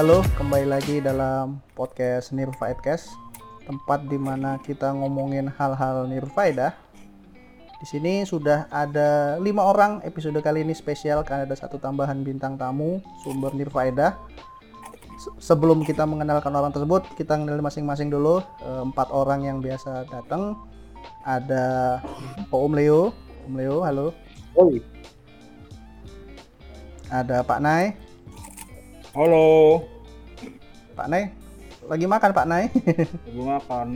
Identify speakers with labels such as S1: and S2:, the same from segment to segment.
S1: Halo, kembali lagi dalam podcast Nirfaidcast, tempat di mana kita ngomongin hal-hal nirfaedah. Di sini sudah ada lima orang. Episode kali ini spesial karena ada satu tambahan bintang tamu sumber nirfaedah. Se- Sebelum kita mengenalkan orang tersebut, kita kenal masing-masing dulu. Eh, Empat orang yang biasa datang. Ada Om Leo, Om Leo, halo.
S2: Oi.
S1: Ada Pak Nay,
S2: Halo.
S1: Pak Nay. Lagi makan Pak Nay?
S2: Lagi makan.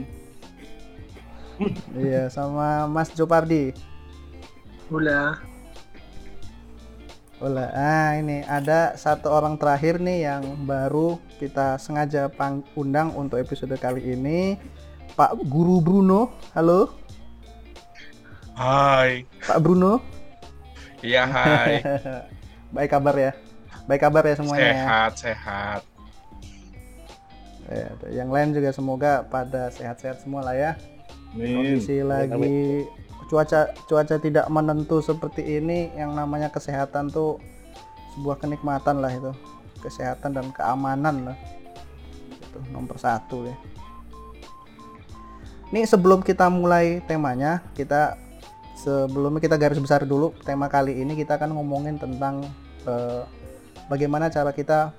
S1: iya, sama Mas Jopardi.
S3: Hula.
S1: Olah, ah ini ada satu orang terakhir nih yang baru kita sengaja pang- undang untuk episode kali ini. Pak Guru Bruno, halo
S4: Hai.
S1: Pak Bruno.
S4: Iya, hai.
S1: Baik kabar ya? Baik kabar ya semuanya. ya?
S4: sehat, sehat.
S1: Ya, yang lain juga semoga pada sehat-sehat semua lah ya.
S2: Amin.
S1: Kondisi lagi cuaca cuaca tidak menentu seperti ini, yang namanya kesehatan tuh sebuah kenikmatan lah itu. Kesehatan dan keamanan lah. Itu nomor satu ya. Ini sebelum kita mulai temanya, kita sebelumnya kita garis besar dulu tema kali ini kita akan ngomongin tentang eh, bagaimana cara kita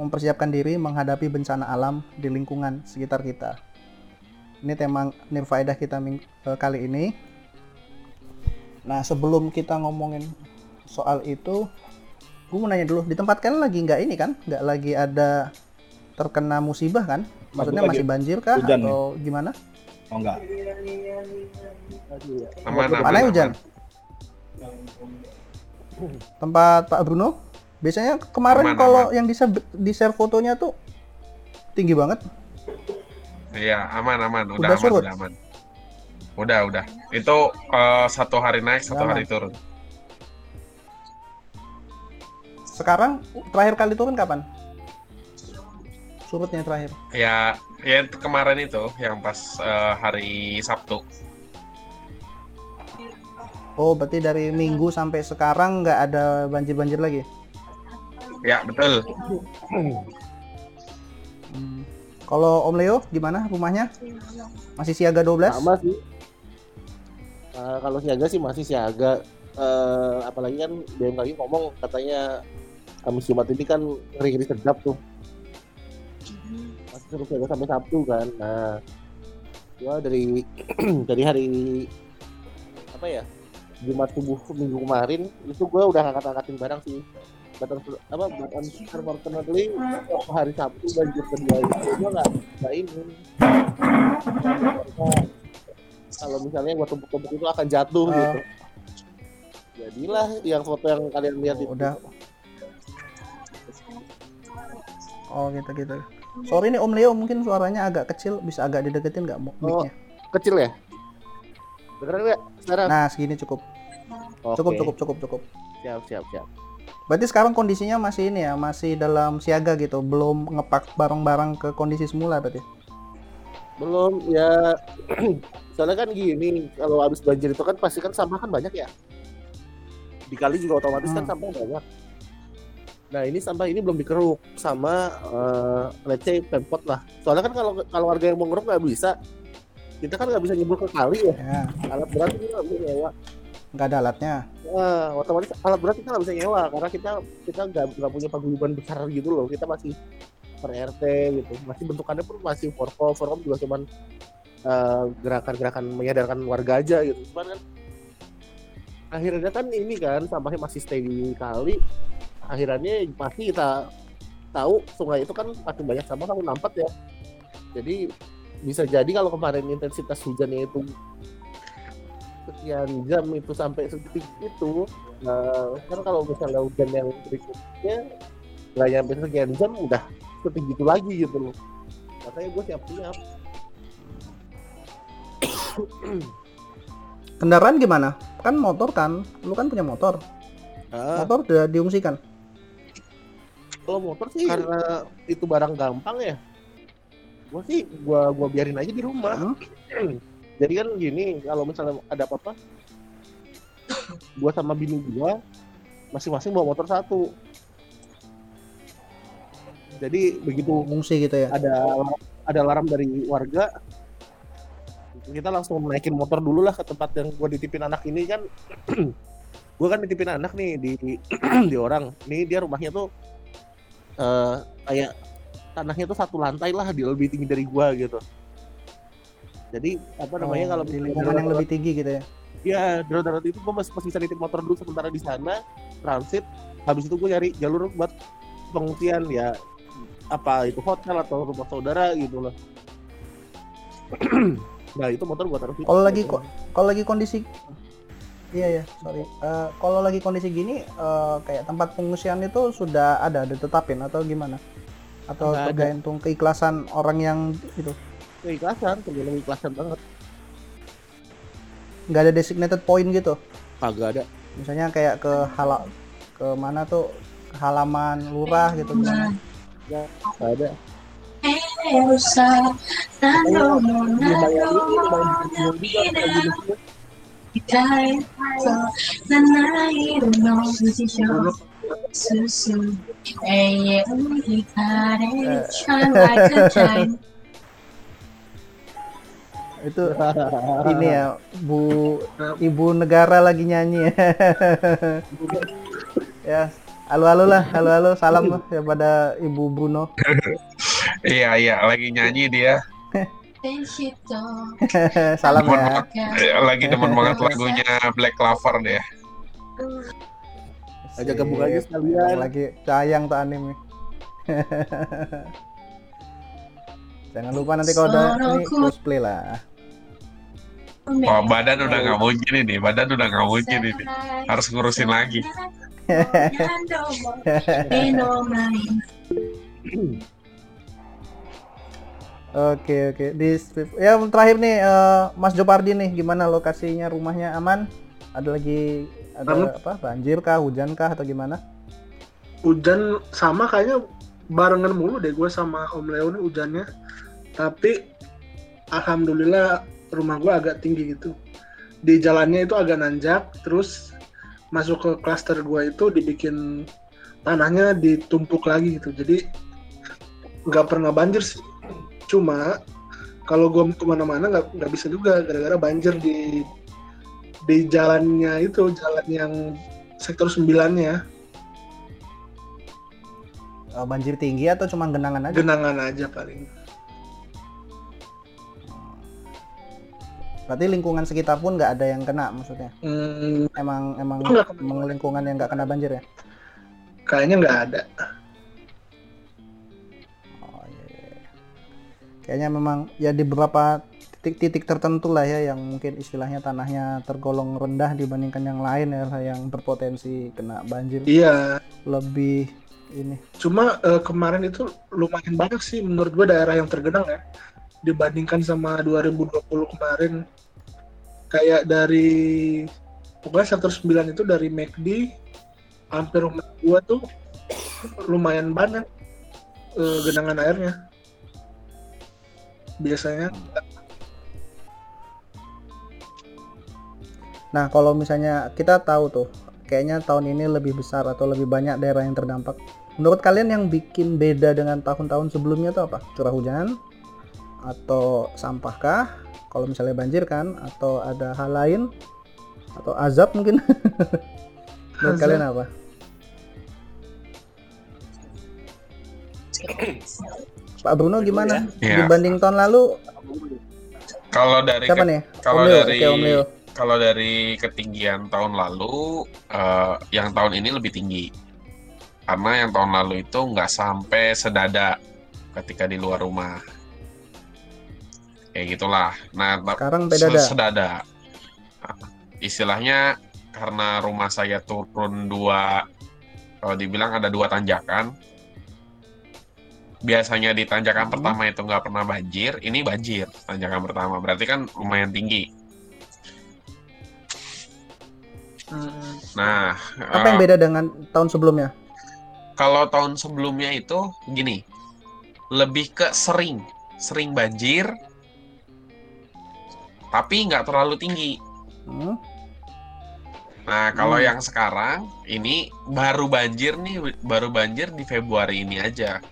S1: mempersiapkan diri menghadapi bencana alam di lingkungan sekitar kita. Ini tema nirfaedah kita ming- eh, kali ini. Nah sebelum kita ngomongin soal itu, gue mau nanya dulu di tempat kalian lagi nggak ini kan? Nggak lagi ada terkena musibah kan? Maksudnya masih banjir kah
S2: hujan
S1: atau gimana?
S2: Oh enggak.
S4: Aman, aman.
S1: Mana
S4: aman.
S1: hujan? Tempat Pak Bruno? Biasanya kemarin
S4: Aman,
S1: kalau yang di share, di share fotonya tuh tinggi banget.
S4: Iya, aman, aman. Udah,
S1: Udah
S4: aman,
S1: surut?
S4: udah aman. Udah, udah. Itu eh, satu hari naik, satu
S1: Udah
S4: hari turun.
S1: Sekarang terakhir kali turun kapan? Surutnya terakhir.
S4: Ya, ya kemarin itu yang pas eh, hari Sabtu.
S1: Oh, berarti dari minggu sampai sekarang nggak ada banjir-banjir lagi?
S4: Ya, betul.
S1: Hmm. Kalau Om Leo gimana rumahnya? Masih siaga 12?
S3: Sama sih. Eh, kalau siaga sih masih siaga. Eh, apalagi kan BMKG ngomong katanya Kamis Jumat ini kan ngeri-ngeri sedap tuh. Masih suruh siaga sampai Sabtu kan. Nah, gua dari dari hari apa ya? Jumat subuh minggu kemarin itu gua udah ngangkat-ngangkatin barang sih. Batang apa batang unfortunately hari Sabtu banjir kedua itu nggak nggak ini kalau misalnya gua tumpuk-tumpuk itu akan jatuh
S1: Oh.
S3: gitu. Jadilah yang foto yang kalian lihat itu.
S1: Oh, udah. Oh gitu gitu. Sorry nih Om Leo mungkin suaranya agak kecil, bisa agak dideketin nggak
S3: Oh. Kecil ya? Beneran nggak? Sekarang?
S1: Nah segini cukup,
S3: Oke.
S1: cukup cukup cukup cukup.
S3: Siap, siap, siap.
S1: Berarti sekarang kondisinya masih ini ya, masih dalam siaga gitu, belum ngepak barang-barang ke kondisi semula berarti.
S3: Belum ya. Soalnya kan gini, kalau habis banjir itu kan pasti kan sampah kan banyak ya. Di kali juga otomatis kan
S1: Hmm.
S3: sampah banyak. Nah ini sampah ini belum dikeruk sama eh let's say pemkot lah. Soalnya kan kalau kalau warga yang mau ngeruk nggak bisa, kita kan nggak bisa nyebur ke kali ya.
S1: Ya,
S3: Alat berat itu nggak bisa.
S1: Nggak ada alatnya.
S3: Wah, otomatis alat berat kita nggak bisa nyewa karena kita kita nggak punya paguyuban besar gitu loh. Kita masih per RT gitu. Masih bentukannya pun masih forkom. Forkom juga cuman eh, gerakan-gerakan menyadarkan warga aja gitu. Cuman kan akhirnya kan ini kan sampahnya masih stay di kali. Akhirnya pasti kita tahu sungai itu kan pasti banyak sampah kalau nampak ya. Jadi bisa jadi kalau kemarin intensitas hujannya itu sekian jam itu sampai sedetik itu nah, kan kalau misalnya hujan yang berikutnya nggak nyampe sekian jam udah setinggi itu lagi gitu loh makanya gue siap-siap
S1: Kendaraan gimana? Kan motor kan, lu kan punya motor.
S3: nah,
S1: Motor udah diungsikan.
S3: kalau motor sih karena itu barang gampang ya gue sih gua gua biarin aja di rumah
S1: Hmm?
S3: jadi kan gini kalau misalnya ada apa-apa gua sama bini gua masing-masing bawa motor satu. Jadi begitu
S1: Ngungsi gitu ya.
S3: ada ada alarm dari warga kita langsung naikin motor dulu lah ke tempat yang gua ditipin anak ini kan. Gua kan ditipin anak nih di di orang. Ini dia rumahnya tuh eh kayak tanahnya tuh satu lantai lah di lebih tinggi dari gua gitu jadi apa namanya
S1: Oh,
S3: kalau
S1: di lingkungan yang lebih tinggi gitu ya.
S3: ya darurat itu gua masih, masih bisa nitip motor dulu sementara di sana transit habis itu gua nyari jalur buat pengungsian ya apa itu hotel atau rumah saudara gitu loh nah itu motor gua taruh.
S1: Kalau lagi kok kalau lagi kondisi Iya ya, sorry. Eh, kalau lagi kondisi gini, eh, kayak tempat pengungsian itu sudah ada, ada tetapin atau gimana? Atau tergantung keikhlasan orang yang itu?
S3: Keikhlasan tergantung keikhlasan banget.
S1: Nggak ada designated point gitu?
S3: kagak ada.
S1: Misalnya kayak ke hala ke mana tuh? Ke halaman lurah gitu gimana?
S3: Nggak ada.
S5: Elsa,
S3: ini
S5: Nando,
S3: lumayan
S1: Itu ini ya, Bu Ibu negara lagi nyanyi. ya, halo-halo lah, halo-halo, salam lah ya pada Ibu Bruno.
S4: Iya iya lagi nyanyi dia.
S1: Salam ya.
S4: lagi demen banget lagunya Black Clover deh.
S3: Ajak gabung aja
S1: Sip.
S3: sekalian.
S1: Lagi sayang tuh anime. Jangan lupa nanti kalau udah ini cosplay lah.
S4: Wah badan udah nggak mungkin ini, badan udah nggak mungkin ini. Harus ngurusin lagi.
S1: Oke oke. Di strip- ya terakhir nih eh, Mas Jopardi nih gimana lokasinya rumahnya aman? Ada lagi ada apa? Banjir kah, hujan kah atau gimana?
S6: hujan sama kayaknya barengan mulu deh gue sama Om Leo nih hujannya tapi alhamdulillah rumah gue agak tinggi gitu. Di jalannya itu agak nanjak terus masuk ke klaster gue itu dibikin tanahnya ditumpuk lagi gitu. Jadi nggak pernah banjir sih. Cuma kalau gue ke mana-mana nggak nggak bisa juga gara-gara banjir di di jalannya itu jalan yang sektor 9 nya
S1: Eh, banjir tinggi atau cuma genangan aja?
S6: genangan aja paling
S1: Berarti lingkungan sekitar pun nggak ada yang kena maksudnya?
S6: Hmm,
S1: Emang emang, emang lingkungan yang nggak kena banjir ya?
S6: kayaknya nggak ada.
S1: Oh iya, iya, iya. Kayaknya memang ya di beberapa titik-titik tertentu lah ya yang mungkin istilahnya tanahnya tergolong rendah dibandingkan yang lain ya yang berpotensi kena banjir
S6: Iya,
S1: lebih ini.
S6: cuma eh, kemarin itu lumayan banyak sih menurut gua daerah yang tergenang ya dibandingkan sama 2020 kemarin. Kayak dari pokoknya sektor 9 itu dari McD hampir rumah gua tuh lumayan banyak eh, genangan airnya. Biasanya
S1: Nah kalau misalnya kita tahu tuh kayaknya tahun ini lebih besar atau lebih banyak daerah yang terdampak. Menurut kalian yang bikin beda dengan tahun-tahun sebelumnya tuh apa? Curah hujan atau sampahkah? Kalau misalnya banjir kan atau ada hal lain atau azab mungkin?
S6: Azab.
S1: kalian apa? Pak Bruno gimana?
S4: Iya.
S1: Dibanding tahun lalu
S4: Kalau dari
S1: siapa
S4: ke-
S1: nih?
S4: kalau dari
S1: Leo.
S4: kalau dari ketinggian tahun lalu, eh, yang tahun ini lebih tinggi. Karena yang tahun lalu itu nggak sampai sedada ketika di luar rumah. Kayak gitulah. Nah,
S1: Sekarang
S4: sedada. Istilahnya karena rumah saya turun dua, kalau dibilang ada dua tanjakan. Biasanya di tanjakan
S1: Hmm.
S4: pertama itu nggak pernah banjir, ini banjir tanjakan pertama. Berarti kan lumayan tinggi.
S6: hmm,
S4: Nah,
S1: Apa
S4: eh,
S1: yang beda dengan tahun sebelumnya?
S4: kalau tahun sebelumnya itu gini, lebih ke sering, sering banjir, tapi nggak terlalu tinggi.
S1: Hmm?
S4: Nah, kalau
S1: Hmm.
S4: yang sekarang ini baru banjir nih, baru banjir di Februari ini aja.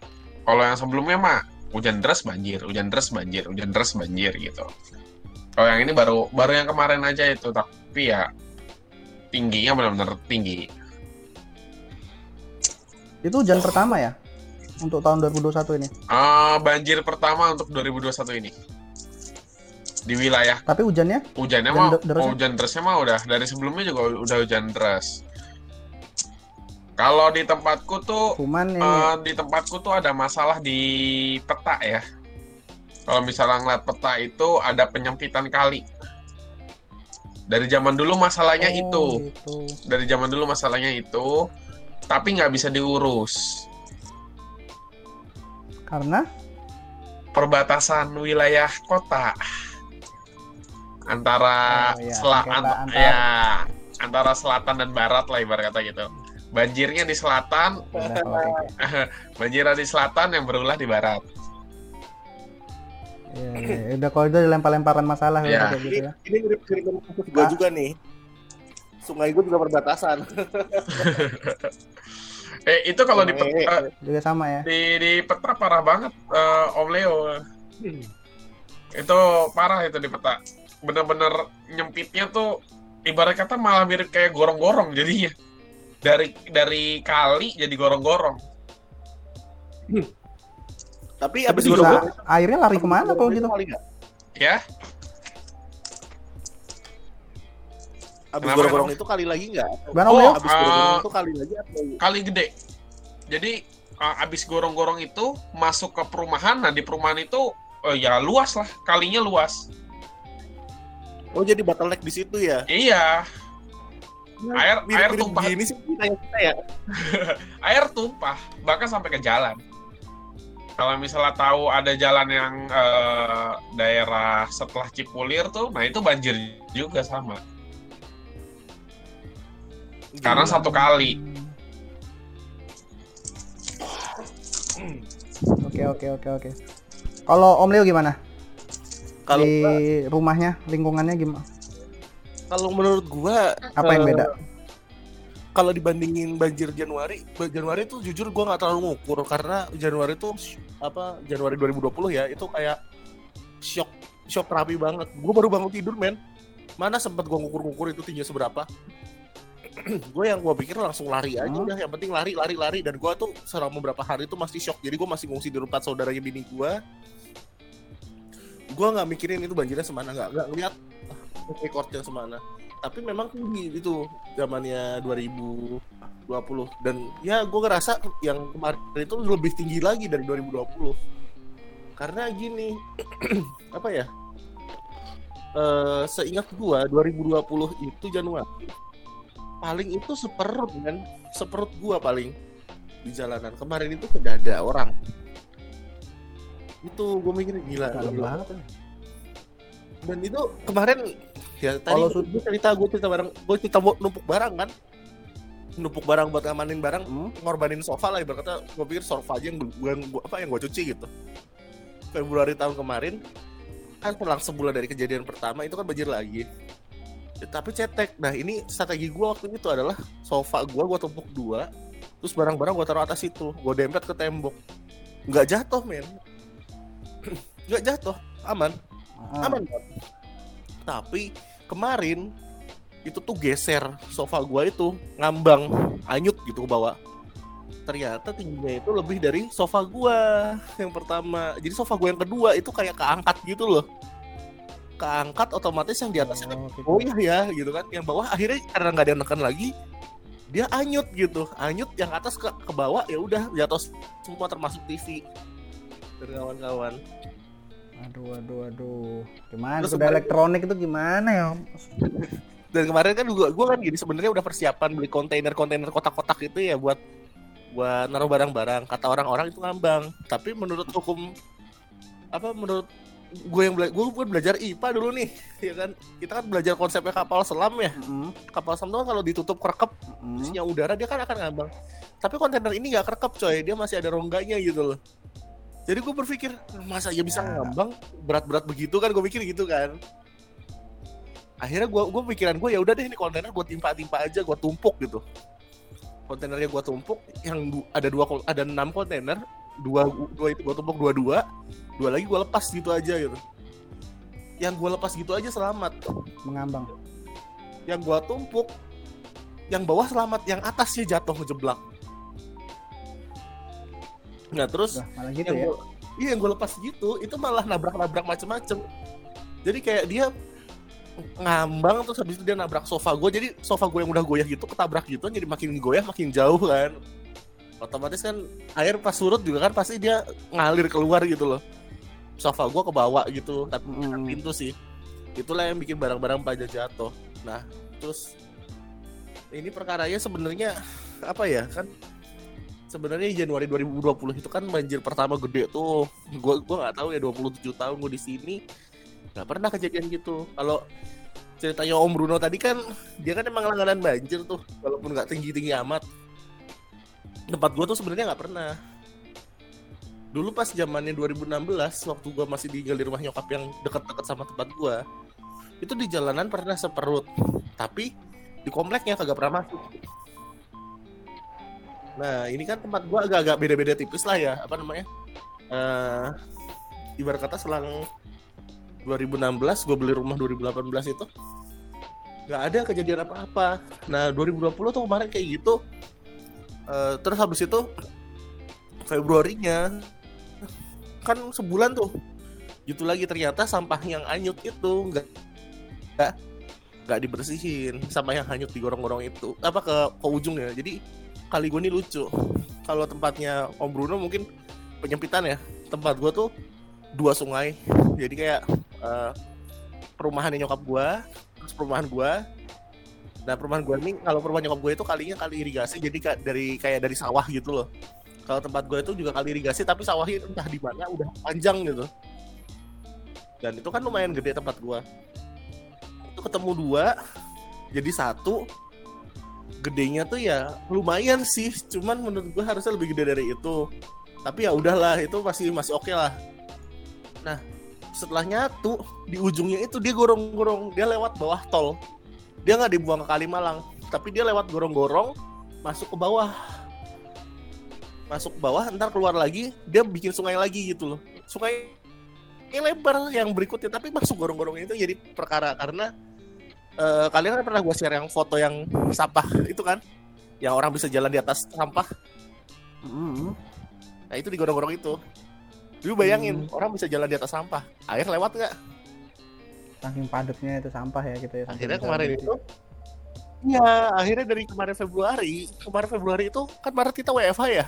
S4: Kalau yang sebelumnya mah hujan deras banjir, hujan deras banjir, hujan deras banjir gitu. Kalau yang ini baru baru yang kemarin aja itu, tapi ya tingginya benar-benar tinggi.
S1: Itu hujan pertama ya? Untuk tahun 2021 ini.
S4: Ah, banjir pertama untuk 2021 ini di wilayah
S1: Tapi hujannya
S4: hujannya
S1: Hujan
S4: mah
S1: derasnya?
S4: hujan derasnya mah udah dari sebelumnya juga udah hujan deras. Kalau di tempatku tuh
S1: cuman
S4: Eh, di tempatku tuh ada masalah di peta ya. Kalau misalnya ngeliat peta itu ada penyempitan kali. Dari zaman dulu masalahnya
S1: Oh,
S4: itu.
S1: gitu.
S4: Dari zaman dulu masalahnya itu. Tapi nggak bisa diurus.
S1: Karena
S4: Perbatasan wilayah kota. Antara
S1: Oh, iya,
S4: sela-
S1: sengketa
S4: ant-
S1: antar-
S4: ya, antara selatan dan barat lah ibarat kata gitu. Banjirnya di selatan, banjirnya di selatan yang berulah di barat.
S1: Iya, iya, iya. udah kalau itu lempar-lemparan masalah kayak gitu ya.
S3: Ini kasus gue juga nih. Sungai gue juga perbatasan.
S4: Eh itu kalau di peta,
S1: Juga sama ya.
S4: di di peta parah banget eh, Om Leo itu parah itu di peta bener-bener nyempitnya tuh ibarat kata malah mirip kayak gorong-gorong jadinya dari dari kali jadi gorong-gorong
S3: Tapi
S1: Tapi
S3: abis gorong-gorong
S1: airnya lari ke mana kalau gitu?
S3: Kali nggak?
S4: ya
S3: Abis gorong-gorong itu kali lagi nggak?
S4: Oh?
S3: Abis gorong-gorong
S4: ah.
S3: itu kali lagi atau
S4: kali gede jadi eh, abis gorong-gorong itu masuk ke perumahan nah di perumahan itu eh, ya luas lah kalinya luas
S3: Oh jadi bottleneck di situ ya?
S4: iya Air- air
S3: Mirip-mirip
S4: tumpah.
S3: Gini sih kita ya.
S4: air tumpah bahkan sampai ke jalan. Kalau misalnya tahu ada jalan yang eh, daerah setelah Cipulir tuh, nah itu banjir juga sama. Karena
S3: Gila.
S4: satu kali.
S1: Oke oke oke oke. Kalau Om Leo gimana?
S3: Kalau
S1: Di rumahnya, lingkungannya gimana?
S3: kalau menurut gua
S1: Apa yang
S3: Eh,
S1: beda?
S3: kalau dibandingin banjir Januari, Januari itu jujur gua nggak terlalu ngukur karena Januari itu apa Januari 2020 ya itu kayak shock shock rapi banget. Gua baru bangun tidur men, mana sempat gua ngukur-ngukur itu tingginya seberapa. gue yang gua pikir langsung lari aja
S1: Hmm.
S3: udah yang penting lari lari lari dan gua tuh selama beberapa hari itu masih shock jadi gua masih ngungsi di tempat saudaranya bini gua gua nggak mikirin itu banjirnya semana nggak nggak ngeliat ah, recordnya semana. Tapi memang tinggi itu zamannya 2020 dan ya gue ngerasa yang kemarin itu lebih tinggi lagi dari 2020 karena gini apa ya eh seingat gua 2020 itu Januari paling itu seperut kan seperut gua paling di jalanan. Kemarin itu tidak ada orang itu gue mikir gila, gila.
S1: banget.
S3: dan itu kemarin ya tadi
S1: Kalau
S3: gue cerita gue cerita barang gue cerita numpuk barang kan. Numpuk barang buat ngamanin barang
S1: Hmm?
S3: ngorbanin sofa lah ibaratnya gue pikir sofa aja yang gue apa yang gue cuci gitu. Februari tahun kemarin kan selang sebulan dari kejadian pertama itu kan banjir lagi. Ya, tapi cetek. Nah ini strategi gue waktu itu adalah sofa gue gue tumpuk dua terus barang-barang gue taruh atas itu. Gue dempet ke tembok. Nggak jatuh men nggak jatuh aman.
S1: Ah,
S3: aman kan? tapi kemarin itu tuh geser sofa gua itu ngambang anyut gitu ke bawah. Ternyata tingginya itu lebih dari sofa gua yang pertama. Jadi sofa gua yang kedua itu kayak keangkat gitu loh. Keangkat otomatis yang di atasnya
S1: oh, gitu.
S3: oh iya ya gitu kan. Yang bawah akhirnya karena nggak ada neken lagi dia anyut gitu. Anyut yang atas ke ke bawah ya udah jatuh semua termasuk TV dan kawan-kawan
S1: Aduh aduh aduh. Gimana
S3: Terus
S1: udah
S3: kemarin-
S1: elektronik itu gimana ya?
S3: dan kemarin kan juga gue kan gini sebenarnya udah persiapan beli kontainer-kontainer kotak-kotak itu ya buat buat naruh barang-barang. Kata orang-orang itu ngambang. Tapi menurut hukum apa menurut gue yang bela gue kan belajar IPA dulu nih ya kan? Kita kan belajar konsepnya kapal selam ya.
S1: Mm,
S3: kapal selam itu kan kalau ditutup kerekep
S1: mm.
S3: isinya udara dia kan akan ngambang. Tapi kontainer ini nggak kerekep coy. Dia masih ada rongganya gitu loh jadi gue berpikir masa ya bisa
S1: Ya.
S3: ngambang? Berat-berat begitu kan? Gue mikir gitu kan. Akhirnya gue gue pikiran gue ya udah deh ini kontainer gue timpa-timpa aja gue tumpuk gitu. Kontainernya gue tumpuk yang du- ada dua ada enam kontainer dua dua itu gue tumpuk dua dua dua lagi gue lepas gitu aja gitu. Yang gue lepas gitu aja selamat.
S1: Mengambang.
S3: Yang gue tumpuk yang bawah selamat yang atasnya jatuh ngejeblak nah terus
S1: Wah, malah gitu
S3: yang
S1: ya?
S3: gua- iya yang gue lepas gitu itu malah nabrak-nabrak macem-macem. Jadi kayak dia ngambang terus habis itu dia nabrak sofa gue jadi sofa gue yang udah goyah gitu ketabrak gitu jadi makin goyah makin jauh kan. Otomatis kan air pas surut juga kan pasti dia ngalir keluar gitu loh. Sofa gue ke bawah gitu tapi
S1: Hmm.
S3: pintu sih. Itulah yang bikin barang-barang pada jatuh. Nah terus ini perkaranya sebenarnya apa ya kan sebenarnya Januari 2020 itu kan banjir pertama gede tuh. Gue gua nggak tahu ya 27 tahun gue di sini. Nggak pernah kejadian gitu. Kalau ceritanya Om Bruno tadi kan dia kan emang langganan banjir tuh walaupun nggak tinggi tinggi amat. Tempat gue tuh sebenarnya nggak pernah. Dulu pas zamannya 2016 waktu gue masih tinggal di rumah nyokap yang deket-deket sama tempat gue itu di jalanan pernah seperut. Tapi di kompleknya kagak pernah masuk nah ini kan tempat gue agak-agak beda-beda tipis lah ya apa namanya? Eh ibarat kata selang 2016 gue beli rumah 2018 itu nggak ada kejadian apa-apa. Nah 2020 tuh kemarin kayak gitu. Eh, terus habis itu Februarinya kan sebulan tuh gitu lagi. Ternyata sampah yang anyut itu nggak nggak nggak dibersihin. Sampah yang hanyut digorong-gorong itu apa ke ke ujungnya jadi kali gue ini lucu. Kalau tempatnya Om Bruno mungkin penyempitan ya. Tempat gue tuh dua sungai. Jadi kayak eh, perumahan nyokap gue terus perumahan gue nah perumahan gue ini kalau perumahan nyokap gue itu kalinya kali irigasi jadi ka- dari kayak dari sawah gitu loh. Kalau tempat gue itu juga kali irigasi tapi sawahnya entah di mana udah panjang gitu. Dan itu kan lumayan gede tempat gue itu ketemu dua jadi satu gedenya tuh ya lumayan sih cuman menurut gue harusnya lebih gede dari itu. Tapi ya udahlah itu masih masih oke lah. Nah setelah nyatu di ujungnya itu dia gorong-gorong dia lewat bawah tol. Dia nggak dibuang ke Kalimalang tapi dia lewat gorong-gorong masuk ke bawah. Masuk ke bawah ntar keluar lagi dia bikin sungai lagi gitu loh. Sungai ini lebar yang berikutnya tapi masuk gorong-gorong itu jadi perkara karena eh, kalian kan pernah gue share yang foto yang sampah itu kan? Yang orang bisa jalan di atas sampah.
S1: Mm-mm.
S3: nah itu di gorong-gorong itu. Lu bayangin orang bisa jalan di atas sampah. Air lewat nggak?
S1: Saking padatnya itu sampah ya gitu ya
S3: akhirnya kemarin itu? Ya akhirnya dari kemarin Februari kemarin Februari itu kan Maret kita WFH ya?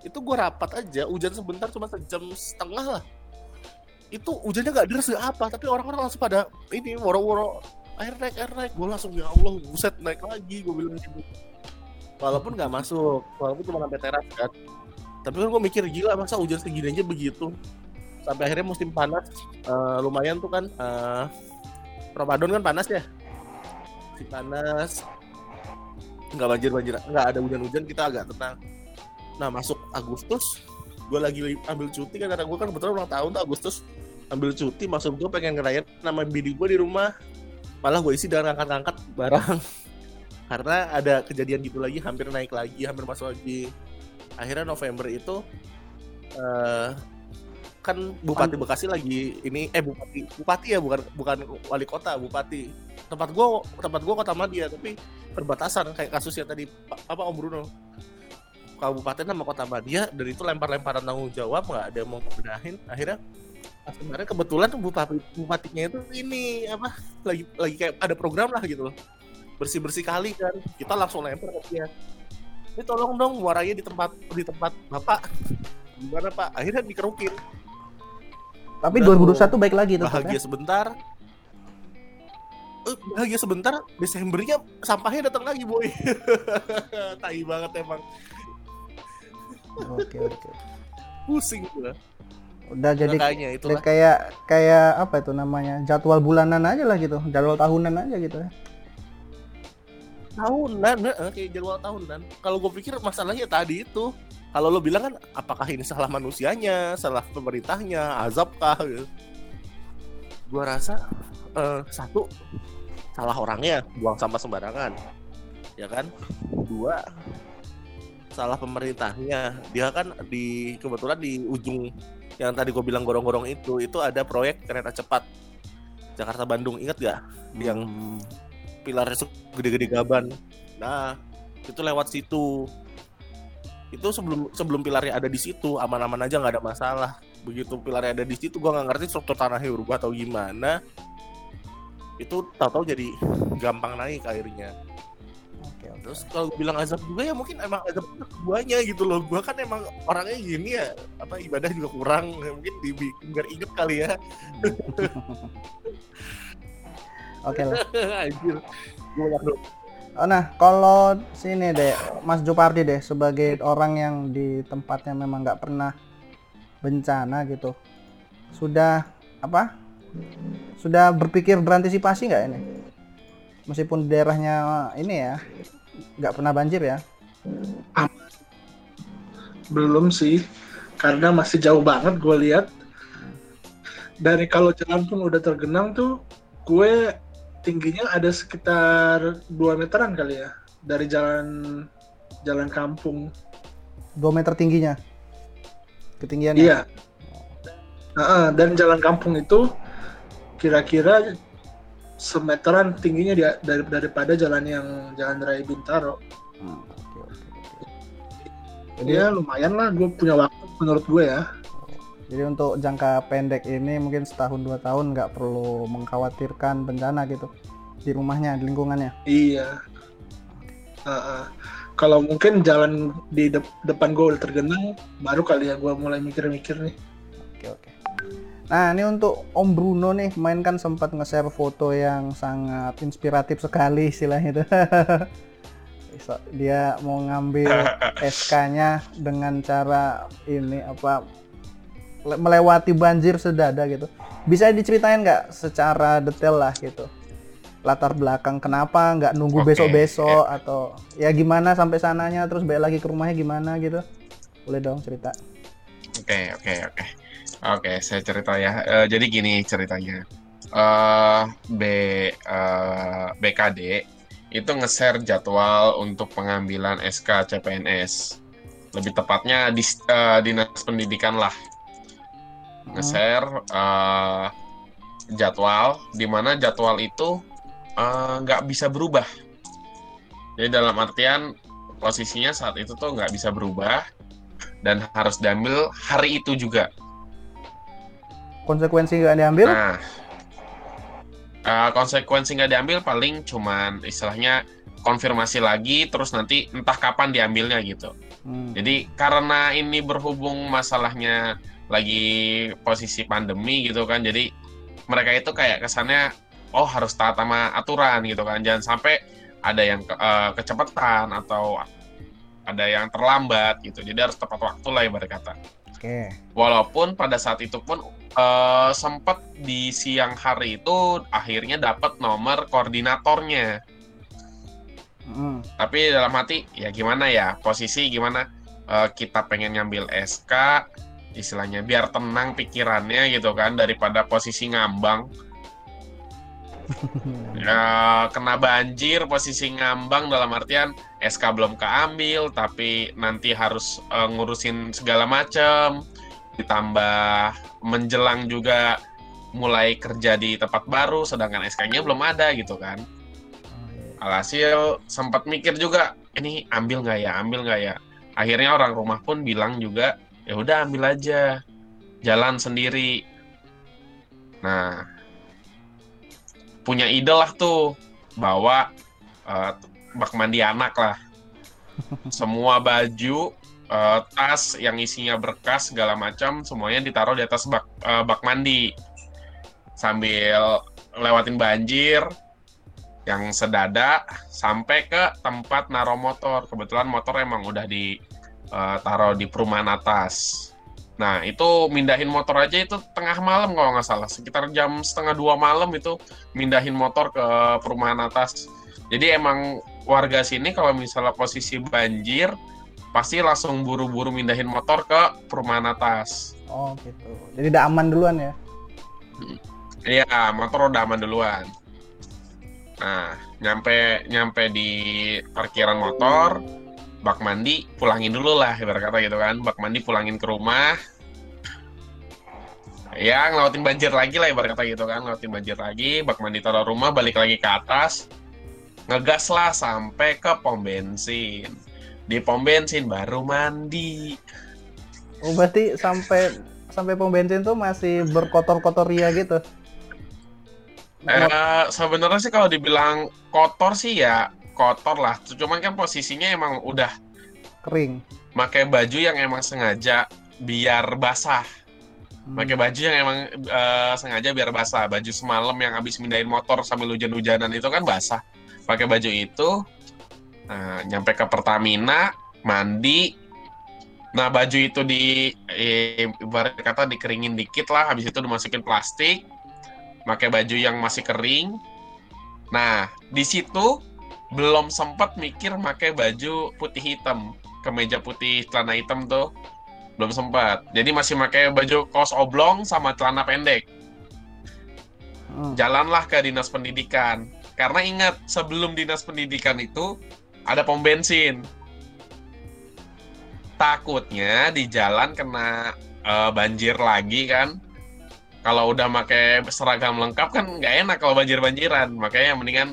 S3: Itu gua rapat aja hujan sebentar cuma sejam setengah lah. Itu hujannya nggak deras nggak apa tapi orang-orang langsung pada ini woro-woro air naik air naik. Gue langsung ya Allah buset naik lagi gue bilang gitu. Walaupun nggak masuk walaupun cuma sampai teras kan. Tapi kan gue mikir gila masa hujan segini aja begitu? Sampai akhirnya musim panas eh, lumayan tuh kan eh, Ramadan kan panas ya? Si panas. Nggak banjir banjir nggak ada hujan-hujan kita agak tenang. Nah masuk Agustus gue lagi ambil cuti kan karena gue kan kebetulan ulang tahun tuh Agustus. Ambil cuti masuk gue pengen ngerayain nama bini gue di rumah malah gue isi dengan angkat-angkat barang. Karena ada kejadian gitu lagi hampir naik lagi hampir masuk lagi. Akhirnya November itu eh kan Bupati Bekasi lagi ini eh Bupati Bupati ya bukan bukan wali kota Bupati. Tempat gua tempat gua kota Madia tapi perbatasan kayak kasus yang tadi Pa- apa Om Bruno? Kabupaten sama kota Madia dan itu lempar-lemparan tanggung jawab nggak ada yang mau bedahin akhirnya pas kemarin kebetulan tuh bupati bupatinya itu ini apa lagi lagi kayak ada program lah gitu loh. Bersih bersih kali kan kita langsung lempar ke dia. Ini tolong dong muaranya di tempat di tempat bapak. Gimana pak? Akhirnya dikerukin
S1: tapi
S3: Udah
S1: 2021 baik lagi tuh
S3: bahagia sebentar. Eh, bahagia sebentar Desembernya sampahnya datang lagi boy. Tai banget emang.
S1: Oke oke.
S3: Pusing gua
S1: udah jadi
S3: makanya itulah.
S1: kayak kayak apa itu namanya? Jadwal bulanan aja lah gitu. Jadwal tahunan aja gitu ya.
S3: Tahunan eh, kayak jadwal tahunan. Kalau gue pikir masalahnya tadi itu. Kalau lo bilang kan apakah ini salah manusianya salah pemerintahnya azab kah gitu. gue rasa eh, satu salah orangnya buang sampah sembarangan. Ya kan? Dua salah pemerintahnya. Dia kan di kebetulan di ujung yang tadi gue bilang gorong-gorong itu itu ada proyek kereta cepat Jakarta Bandung inget gak? Yang pilarnya gede-gede gaban. Nah itu lewat situ. Itu sebelum sebelum pilarnya ada di situ aman-aman aja nggak ada masalah. Begitu pilarnya ada di situ gue nggak ngerti struktur tanahnya berubah atau gimana. Itu tahu-tahu jadi gampang naik airnya. Terus kalau bilang azab juga ya mungkin emang azab guanya gitu loh. Gua kan emang orangnya gini ya, apa ibadah juga kurang. Mungkin dibikin biar inget kali ya.
S1: Oke lah.
S3: Anjir. Gua.
S1: Oh, nah, kalau sini deh, Mas Jupardi deh, sebagai orang yang di tempatnya memang nggak pernah bencana gitu, sudah apa? Sudah berpikir berantisipasi nggak ini? Meskipun daerahnya ini ya, nggak pernah banjir ya.
S6: belum sih karena masih jauh banget gue lihat dari kalau jalan pun udah tergenang tuh gue tingginya ada sekitar 2 meteran kali ya dari jalan jalan kampung
S1: 2 meter tingginya. Ketinggiannya.
S6: iya Heeh, dan jalan kampung itu kira-kira semeteran tingginya dia dari daripada jalan yang jalan raya Bintaro
S1: Hmm, oke, oke, oke. Jadi,
S6: ya lumayan lah gue punya waktu menurut gue ya
S1: jadi untuk jangka pendek ini mungkin setahun dua tahun nggak perlu mengkhawatirkan bencana gitu di rumahnya, di lingkungannya.
S6: Iya. Heeh. Kalau mungkin jalan di dep- depan gue udah tergenang, baru kali ya gue mulai mikir-mikir nih.
S1: Oke oke. Nah ini untuk Om Bruno nih, main kan sempat nge-share foto yang sangat inspiratif sekali istilahnya itu. Dia mau ngambil SK-nya dengan cara ini apa le- melewati banjir sedada gitu. Bisa diceritain nggak secara detail lah gitu latar belakang kenapa nggak nunggu besok-besok atau ya gimana sampai sananya terus balik lagi ke rumahnya gimana gitu boleh dong cerita
S4: Oke, oke, oke. Oke, saya cerita ya. Eh, jadi gini ceritanya. Eh B eh, BKD itu nge-share jadwal untuk pengambilan SK CPNS. Lebih tepatnya di eh, Dinas Pendidikan lah. Nge-share eh, jadwal di mana jadwal itu nggak bisa berubah. Jadi dalam artian posisinya saat itu tuh nggak bisa berubah dan harus diambil hari itu juga.
S1: Konsekuensi nggak diambil
S4: Nah, eh, konsekuensi nggak diambil paling cuman istilahnya konfirmasi lagi, terus nanti entah kapan diambilnya gitu.
S1: Hmm.
S4: Jadi karena ini berhubung masalahnya lagi posisi pandemi gitu kan, jadi mereka itu kayak kesannya oh harus taat sama aturan gitu kan, jangan sampai ada yang ke- eh, kecepatan atau ada yang terlambat gitu. Jadi harus tepat waktu lah ibarat kata.
S1: Oke
S4: Walaupun pada saat itu pun eh, sempat di siang hari itu akhirnya dapat nomor koordinatornya.
S1: Hmm.
S4: Tapi dalam hati ya gimana ya posisi gimana Eh, kita pengen ngambil SK istilahnya biar tenang pikirannya gitu kan daripada posisi ngambang ya kena banjir posisi ngambang dalam artian SK belum keambil tapi nanti harus eh, ngurusin segala macam ditambah menjelang juga mulai kerja di tempat baru sedangkan SK-nya belum ada gitu kan. Alhasil sempat mikir juga ini ambil nggak ya ambil nggak ya? Akhirnya orang rumah pun bilang juga ya udah ambil aja. Jalan sendiri. Nah punya ide lah tuh bawa eh, bak mandi anak lah semua baju eh, tas yang isinya berkas segala macam semuanya ditaruh di atas bak eh, bak mandi sambil lewatin banjir yang sedada sampai ke tempat naro motor. Kebetulan motor emang udah ditaruh di perumahan atas. Nah, itu mindahin motor aja itu tengah malam kalau nggak salah. Sekitar jam setengah dua malam itu mindahin motor ke perumahan atas. Jadi emang warga sini kalau misalnya posisi banjir, pasti langsung buru-buru mindahin motor ke perumahan atas.
S1: oh gitu. Jadi udah aman duluan ya?
S4: Iya, motor udah aman duluan. Nah, nyampe nyampe di parkiran motor, bak mandi pulangin dulu lah ibarat kata gitu kan. Bak mandi pulangin ke rumah. Ya ngelawatin banjir lagi lah ibarat kata gitu kan. Ngelawatin banjir lagi bak mandi taruh rumah balik lagi ke atas ngegas lah sampai ke pom bensin di pom bensin baru mandi
S1: Oh, berarti sampai sampai pom bensin tuh masih berkotor-kotor ria gitu.
S4: Eh, sebenarnya sih kalau dibilang kotor sih ya kotor lah cuman kan posisinya emang udah
S1: Kering.
S4: pakai baju yang emang sengaja biar basah
S1: Hmm.
S4: pakai baju yang emang eh, sengaja biar basah baju semalam yang habis mindahin motor sambil hujan-hujanan itu kan basah pakai baju itu nah, nyampe ke Pertamina mandi. Nah baju itu di eh, ibarat kata dikeringin dikit lah habis itu dimasukin plastik pakai baju yang masih kering. Nah di situ belum sempat mikir pakai baju putih hitam kemeja putih celana hitam tuh. Belum sempat jadi masih pakai baju kaos oblong sama celana pendek.
S1: Hmm.
S4: jalanlah ke dinas pendidikan karena ingat sebelum dinas pendidikan itu ada pom bensin. Takutnya di jalan kena eh, banjir lagi kan. Kalau udah pakai seragam lengkap kan nggak enak kalau banjir-banjiran. Makanya mendingan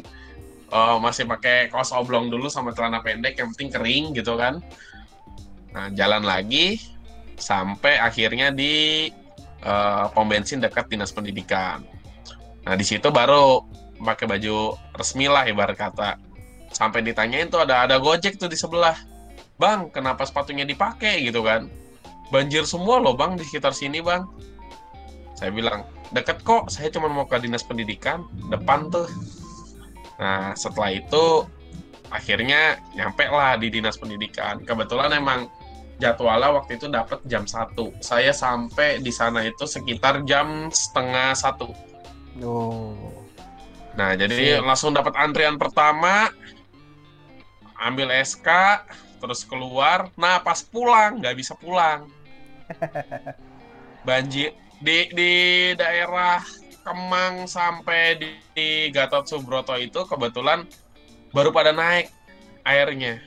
S4: eh, masih pakai kaos oblong dulu sama celana pendek yang penting kering gitu kan. Nah jalan lagi sampai akhirnya di eh, pom bensin dekat dinas pendidikan. Nah, di situ baru pakai baju resmi lah ibarat kata. Sampai ditanyain tuh ada ada Gojek tuh di sebelah. Bang, kenapa sepatunya dipakai gitu kan? Banjir semua loh bang di sekitar sini bang. Saya bilang, deket kok, saya cuma mau ke dinas pendidikan, depan tuh. Nah, setelah itu akhirnya nyampe lah di dinas pendidikan. Kebetulan emang jadwalnya waktu itu dapat jam 1. Saya sampai di sana itu sekitar jam setengah satu.
S1: Oh.
S4: Nah, jadi
S1: Siap.
S4: langsung dapat antrian pertama, ambil SK, terus keluar. Nah, pas pulang nggak bisa pulang. Banjir di di daerah Kemang sampai di, di Gatot Subroto itu kebetulan baru pada naik airnya.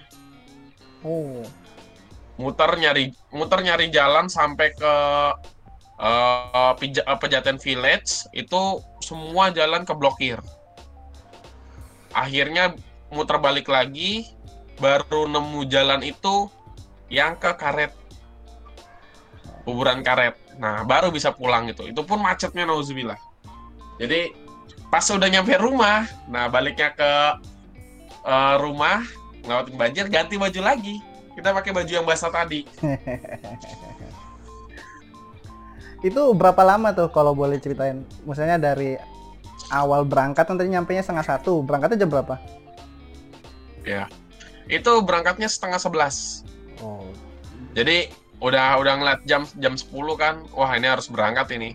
S1: Oh.
S4: Muter nyari muter nyari jalan sampai ke eh, Pejaten Village itu semua jalan keblokir. Akhirnya muter balik lagi, baru nemu jalan itu yang ke karet. Kuburan karet. Nah, baru bisa pulang itu. Itu pun macetnya nauzubillah. Jadi pas udah nyampe rumah, nah baliknya ke eh, rumah, ngelawatin banjir, ganti baju lagi. Kita pakai baju yang basah tadi.
S1: Itu berapa lama tuh kalau boleh ceritain? Misalnya dari awal berangkat nanti nyampe nya setengah satu. Berangkatnya jam berapa?
S4: Itu berangkatnya setengah sebelas.
S1: Oh.
S4: Jadi udah udah ngeliat jam jam 10 kan, wah ini harus berangkat ini.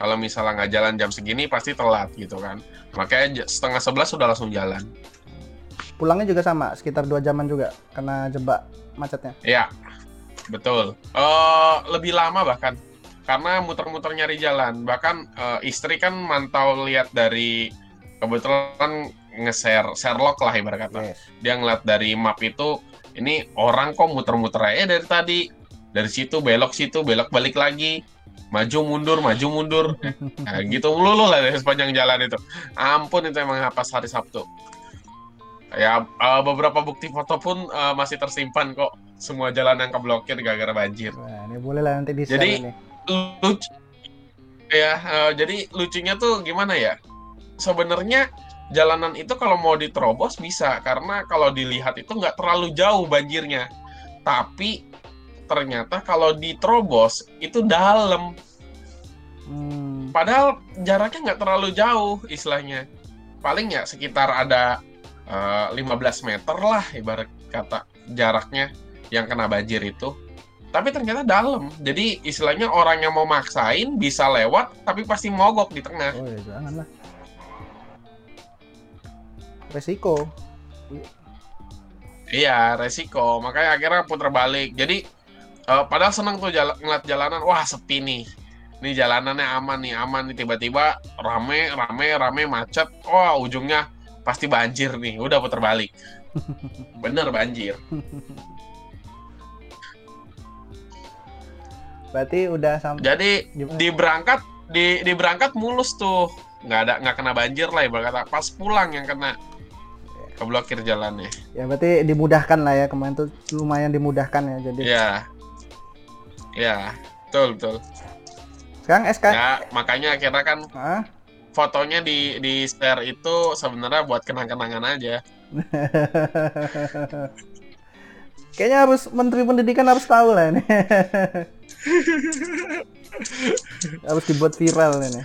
S4: Kalau misalnya nggak jalan jam segini pasti telat gitu kan. Makanya setengah sebelas sudah langsung jalan.
S1: Pulangnya juga sama, sekitar dua jaman juga kena jebak macetnya.
S4: Iya, betul. Eh lebih lama bahkan karena muter-muter nyari jalan. Bahkan eh, istri kan mantau lihat dari kebetulan nge-share Sherlock lah ibarat kata.
S1: Yes.
S4: Dia ngeliat dari map itu ini orang kok muter-muter aja dari tadi. Dari situ belok situ belok balik lagi. Maju mundur, maju mundur. Nah, gitu melulu lah dari sepanjang jalan itu. Ampun itu emang pas hari Sabtu. Ya eh, beberapa bukti foto pun eh, masih tersimpan kok. Semua jalan yang keblokir gara-gara banjir.
S1: Nah, ini boleh lah nanti di
S4: Jadi-
S1: ini.
S4: Lucu. Ya eh, jadi lucunya tuh gimana ya? Sebenarnya jalanan itu kalau mau diterobos bisa karena kalau dilihat itu nggak terlalu jauh banjirnya. Tapi ternyata kalau diterobos itu dalam.
S1: Hmm,
S4: padahal jaraknya nggak terlalu jauh istilahnya. Paling ya sekitar ada eh, 15 meter lah ibarat kata jaraknya yang kena banjir itu tapi ternyata dalam. Jadi istilahnya orang yang mau maksain bisa lewat tapi pasti mogok di tengah.
S1: Oh ya jangan lah. Resiko.
S4: iya resiko. Makanya akhirnya putar balik. Jadi eh, padahal seneng tuh jala- ngeliat jalanan. Wah sepi nih. Ini jalanannya aman nih aman nih. Tiba-tiba rame rame rame macet. Wah ujungnya pasti banjir nih. Udah putar balik. Bener banjir.
S1: Berarti udah sampai
S4: Jadi
S1: gimana?
S4: di berangkat di di berangkat mulus tuh. Nggak ada nggak kena banjir lah ibarat pas pulang yang kena. Keblokir jalannya.
S1: Ya berarti dimudahkan lah ya. Kemarin tuh lumayan dimudahkan ya jadi.
S4: ya ya betul betul.
S1: Sekarang SK
S4: ya makanya akhirnya kan
S1: Hah?
S4: fotonya di di share itu sebenarnya buat kenang-kenangan aja.
S1: Kayaknya harus Menteri Pendidikan harus tahu lah ini. harus dibuat viral ini.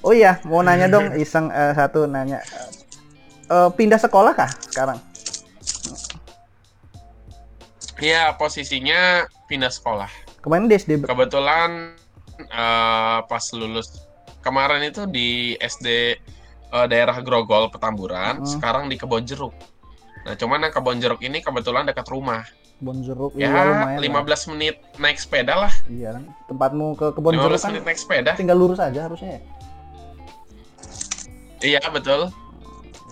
S1: Oh iya, mau nanya dong, iseng eh, satu nanya. Eh, pindah sekolah kah sekarang?
S4: Iya posisinya pindah sekolah
S1: Kemarin di SD
S4: kebetulan eh, pas lulus kemarin itu di SD eh, daerah Grogol Petamburan
S1: Hmm.
S4: sekarang di Kebon Jeruk nah cuman yang Kebon Jeruk ini kebetulan dekat rumah
S1: Kebon Jeruk.
S4: ya
S1: iya, lumayan.
S4: 15
S1: lah.
S4: menit naik sepeda lah
S1: Iya kan. Tempatmu ke Kebon
S4: 15
S1: Jeruk kan
S4: menit naik sepeda
S1: tinggal lurus aja harusnya ya.
S4: iya betul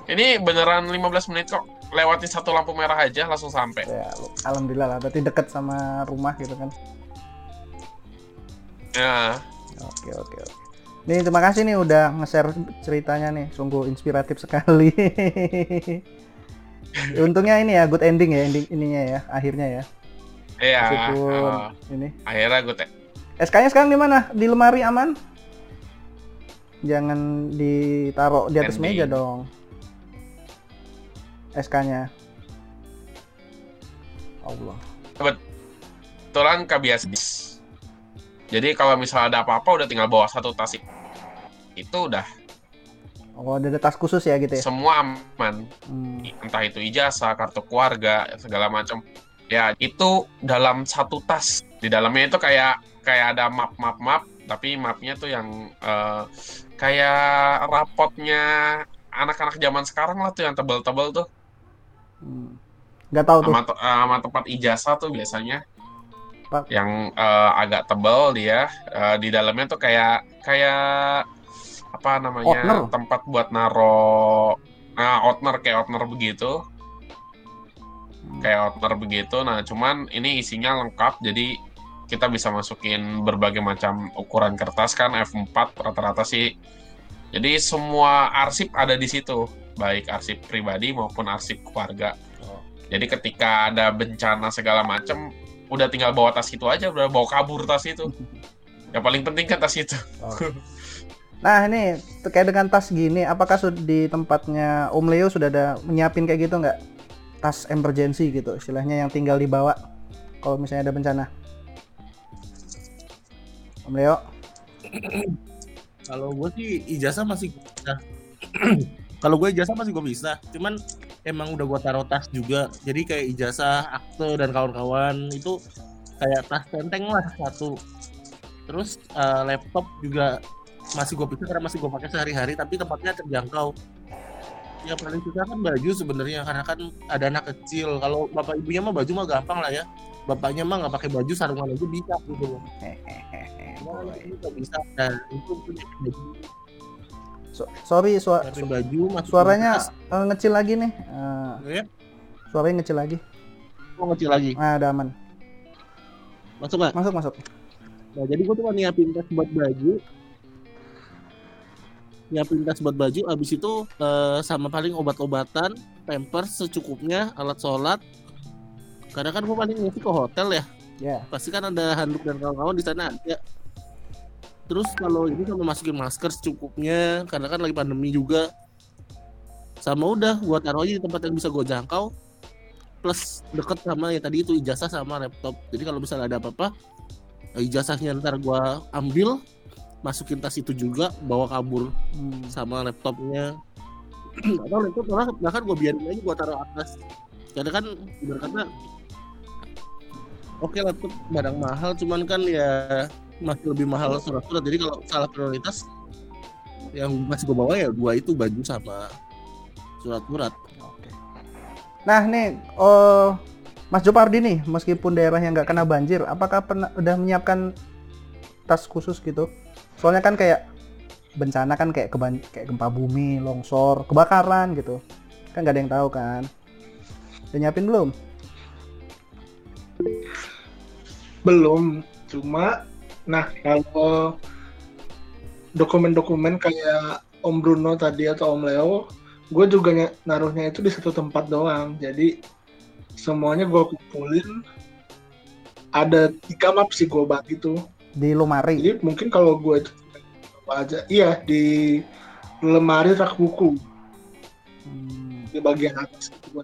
S4: ini beneran 15 menit kok lewatin satu lampu merah aja langsung sampai
S1: Ya, alhamdulillah lah. Berarti deket sama rumah gitu kan.
S4: ya
S1: Oke oke oke. Nih terima kasih nih udah nge-share ceritanya nih, sungguh inspiratif sekali. Untungnya ini ya good ending ya ending ininya ya akhirnya ya.
S4: iya
S1: Meskipun
S4: eh,
S1: ini.
S4: akhirnya gue te-
S1: SK-nya sekarang di mana? Di lemari aman? Jangan ditaruh di atas
S4: Ending.
S1: meja dong. SK-nya. Allah.
S4: kebetulan kebiasa jadi kalau misalnya ada apa-apa udah tinggal bawa satu tas itu udah
S1: Oh, ada ada tas khusus ya gitu ya.
S4: semua aman
S1: Hmm.
S4: entah itu ijazah kartu keluarga segala macam ya itu dalam satu tas di dalamnya itu kayak kayak ada map map map tapi mapnya tuh yang eh, kayak rapotnya anak-anak zaman sekarang lah tuh yang tebel-tebel tuh
S1: Hmm. Nggak tahu tuh.
S4: sama, eh, sama tempat ijazah tuh biasanya
S1: Pak.
S4: yang eh, agak tebel dia eh, di dalamnya tuh kayak kayak apa namanya
S1: Opener.
S4: tempat buat naro nah outner kayak outner begitu.
S1: Hmm.
S4: kayak outner begitu. Nah cuman ini isinya lengkap jadi kita bisa masukin berbagai macam ukuran kertas kan F4 rata-rata sih. Jadi semua arsip ada di situ. Baik arsip pribadi maupun arsip keluarga. Jadi ketika ada bencana segala macam udah tinggal bawa tas itu aja udah bawa kabur tas itu. Yang paling penting kan tas itu
S1: Nah ini terkait dengan tas gini, apakah di tempatnya Om Leo sudah ada menyiapin kayak gitu nggak? Tas emergency gitu, istilahnya yang tinggal dibawa kalau misalnya ada bencana. Om Leo,
S3: Kalau gue sih ijazah masih bisa. Kalau gue ijazah masih gue bisa. Cuman emang udah gue taruh tas juga. Jadi kayak ijazah, akte dan kawan-kawan itu kayak tas tenteng lah satu. Terus eh, laptop juga masih gue bisa karena masih gue pakai sehari-hari. Tapi tempatnya terjangkau. Ya paling susah kan baju sebenarnya karena kan ada anak kecil. Kalau bapak ibunya mah baju mah gampang lah ya. Bapaknya mah nggak pakai baju sarungan aja bisa gitu. Itu bisa. Nah itu punya baju
S1: So- sorry sua-
S3: Siapin baju
S1: suaranya eh, ngecil lagi nih, Eh,
S3: ya
S1: suaranya ngecil lagi.
S3: oh, ngecil lagi
S1: Ah, ada aman.
S3: masuk nggak
S1: Masuk masuk.
S3: nah jadi gue cuma nyiapin tas buat baju nyiapin tas buat baju abis itu eh, sama paling obat-obatan pampers secukupnya alat sholat. Karena kan gue paling ngisi ke hotel ya.
S1: Ya.
S3: pasti kan ada handuk dan kawan-kawan di sana ada. Terus kalau ini sama masukin masker secukupnya karena kan lagi pandemi juga. Sama udah gua taruh aja di tempat yang bisa gue jangkau. Plus deket sama ya tadi itu ijazah sama laptop. Jadi kalau misalnya ada apa-apa ijazahnya ntar gua ambil masukin tas itu juga bawa kabur
S1: Hmm.
S3: sama laptopnya atau laptop malah bahkan gue biarin aja gue taruh atas karena kan ibarat kata oke laptop barang mahal cuman kan ya masih lebih mahal surat-surat jadi kalau salah prioritas yang masih gue bawa ya dua itu baju sama surat-surat
S1: Oke. Nah nih, oh Mas Jopardi nih, meskipun daerah yang nggak kena banjir, apakah pernah udah menyiapkan tas khusus gitu? Soalnya kan kayak bencana kan kayak keban kayak gempa bumi, longsor, kebakaran gitu, kan nggak ada yang tahu kan. Udah nyiapin belum?
S6: Belum, cuma nah kalau dokumen-dokumen kayak Om Bruno tadi atau Om Leo, gue juga ny- naruhnya itu di satu tempat doang. Jadi semuanya gue kumpulin. Ada tiga map sih gue bagi tuh.
S1: Di lemari.
S6: Jadi mungkin kalau gue itu apa aja, iya di lemari rak buku
S1: Hmm,
S6: di bagian atas itu.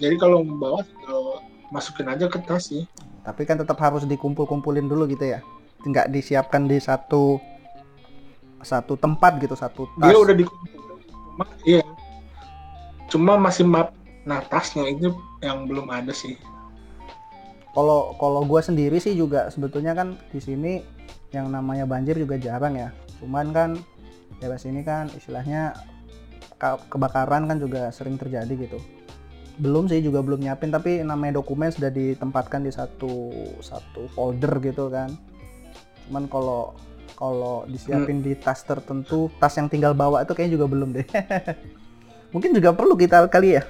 S6: Jadi kalau mau bawa tinggal masukin aja ke tas sih.
S1: tapi kan tetap harus dikumpul-kumpulin dulu gitu ya. Nggak disiapkan di satu satu tempat gitu, satu tas.
S6: Dia udah dikumpulin, cuma iya. Cuma masih map nah tasnya itu yang belum ada sih.
S1: Kalau kalau gue sendiri sih juga sebetulnya kan di sini yang namanya banjir juga jarang ya. Cuman kan daerah sini kan istilahnya ka- kebakaran kan juga sering terjadi gitu. Belum sih juga belum nyiapin tapi namanya dokumen sudah ditempatkan di satu satu folder gitu kan. Cuman kalau kalau disiapin di tas tertentu, tas yang tinggal bawa itu kayaknya juga belum deh. Mungkin juga perlu kita kali ya.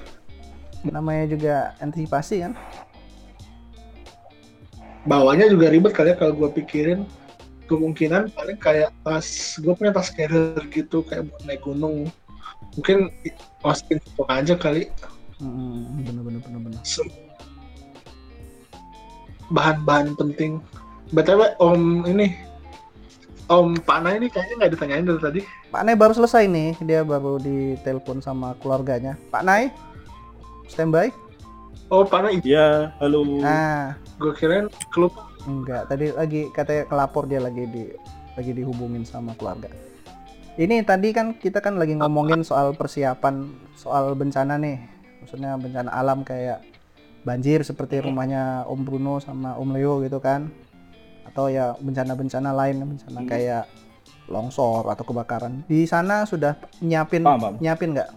S1: Namanya juga antisipasi kan.
S6: Bawanya juga ribet kali ya kalau gue pikirin. Kemungkinan paling kayak tas, gue punya tas carrier gitu kayak buat naik gunung. Mungkin masukin foto aja kali.
S1: Hmm, bener bener bener bener.
S6: Se- Bahan-bahan penting. BTW Om ini, Om Pana ini kayaknya nggak ditanyain dari tadi.
S1: Pak Nay baru selesai nih, dia baru ditelepon sama keluarganya. Pak Nay, standby?
S6: Oh Pana,
S2: Iya, halo.
S1: Nah,
S6: gue kirain klub
S1: enggak. Tadi lagi katanya kelapor dia lagi di lagi dihubungin sama keluarga. Ini tadi kan kita kan lagi ngomongin soal persiapan soal bencana nih. Maksudnya bencana alam kayak banjir seperti rumahnya Om Bruno sama Om Leo gitu kan. Atau ya bencana-bencana lain, bencana
S2: Hmm.
S1: kayak longsor atau kebakaran. Di sana sudah nyiapin
S2: Paham, paham.
S1: nyiapin nggak?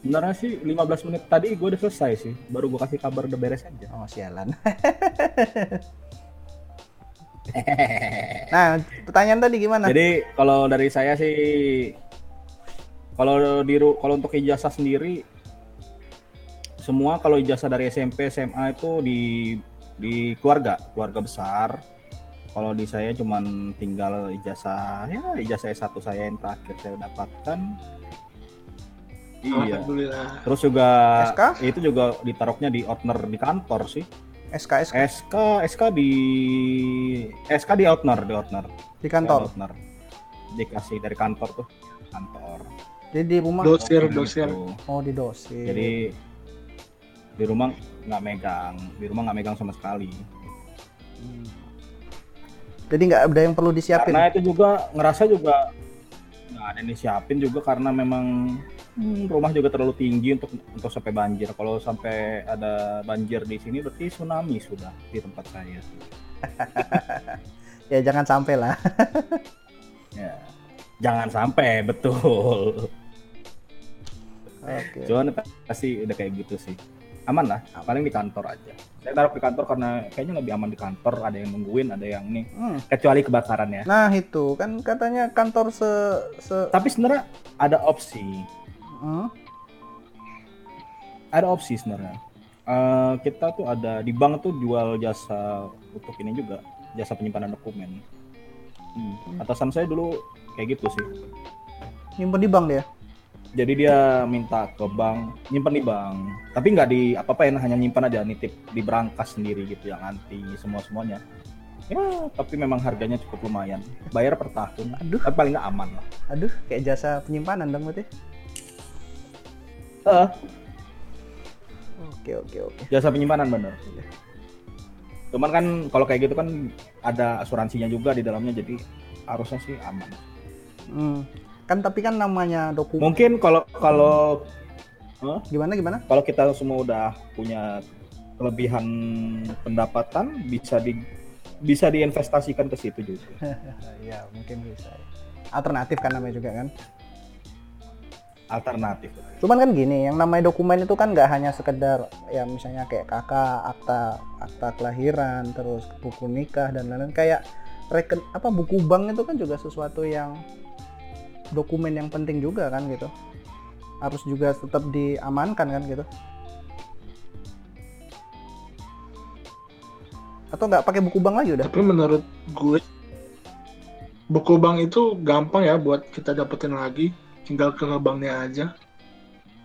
S2: Sebenarnya sih 15 menit tadi gue udah selesai sih. Baru gue kasih kabar udah beres aja.
S1: Oh sialan. nah, pertanyaan tadi gimana?
S2: Jadi kalau dari saya sih kalau di kalau untuk ijazah sendiri semua kalau ijazah dari SMP SMA itu di di keluarga keluarga besar kalau di saya cuman tinggal ijazah ya ijazah S1 saya yang terakhir saya dapatkan iya
S6: Alhamdulillah.
S2: terus juga
S1: SK?
S2: itu juga ditaruhnya di outner di kantor sih
S1: SKS
S2: SK SK di SK di outner di outner
S1: di kantor.
S2: Outner. dikasih dari kantor tuh kantor
S1: Jadi di rumah
S6: Dosir,
S2: Gitu.
S6: dosir.
S1: oh di dosis.
S2: jadi di rumah nggak megang di rumah nggak megang sama sekali
S1: Hmm. Jadi nggak ada yang perlu disiapin.
S2: karena itu juga ngerasa juga nggak ada yang disiapin juga karena memang hmm, rumah juga terlalu tinggi untuk untuk sampai banjir kalau sampai ada banjir di sini berarti tsunami sudah di tempat saya
S1: Ya jangan sampai lah.
S2: ya jangan sampai betul
S1: Oke.
S2: cuman pasti udah kayak gitu sih aman lah paling di kantor aja. Saya taruh di kantor karena kayaknya lebih aman di kantor ada yang nungguin ada yang nih
S1: Hmm.
S2: kecuali kebakaran ya.
S1: Nah itu kan katanya kantor se se
S2: tapi sebenarnya ada opsi.
S1: Hmm?
S2: ada opsi sebenarnya. Eh, kita tuh ada di bank tuh jual jasa untuk ini juga jasa penyimpanan dokumen. Hmm, atasan saya dulu kayak gitu sih.
S1: Nyimpen di bank dia.
S2: Jadi dia minta ke bank nyimpan di bank. Tapi nggak di apa apain hanya nyimpan aja nitip di berangkas sendiri gitu yang anti semua semuanya ya tapi memang harganya cukup lumayan. Bayar per tahun.
S1: Aduh.
S2: tapi paling nggak aman lah.
S1: Aduh, kayak jasa penyimpanan dong berarti.
S2: Eh,
S1: Oke oke oke.
S2: jasa penyimpanan bener. Cuman kan kalau kayak gitu kan ada asuransinya juga di dalamnya jadi harusnya sih aman.
S1: Hmm. Kan tapi kan namanya dokumen.
S2: mungkin kalau kalau
S1: Gimana gimana?
S2: kalau kita semua udah punya kelebihan pendapatan bisa di bisa diinvestasikan ke situ juga
S1: ya mungkin bisa. Alternatif kan namanya juga kan.
S2: alternatif
S1: Cuman kan gini, yang namanya dokumen itu kan nggak hanya sekedar ya misalnya kayak kakak, akta akta kelahiran, terus buku nikah dan lain-lain kayak reken apa buku bank itu kan juga sesuatu yang dokumen yang penting juga kan gitu. Harus juga tetap diamankan kan gitu. Atau nggak pakai buku bank lagi udah?
S6: Tapi menurut gue buku bank itu gampang ya buat kita dapetin lagi. Tinggal ke banknya aja.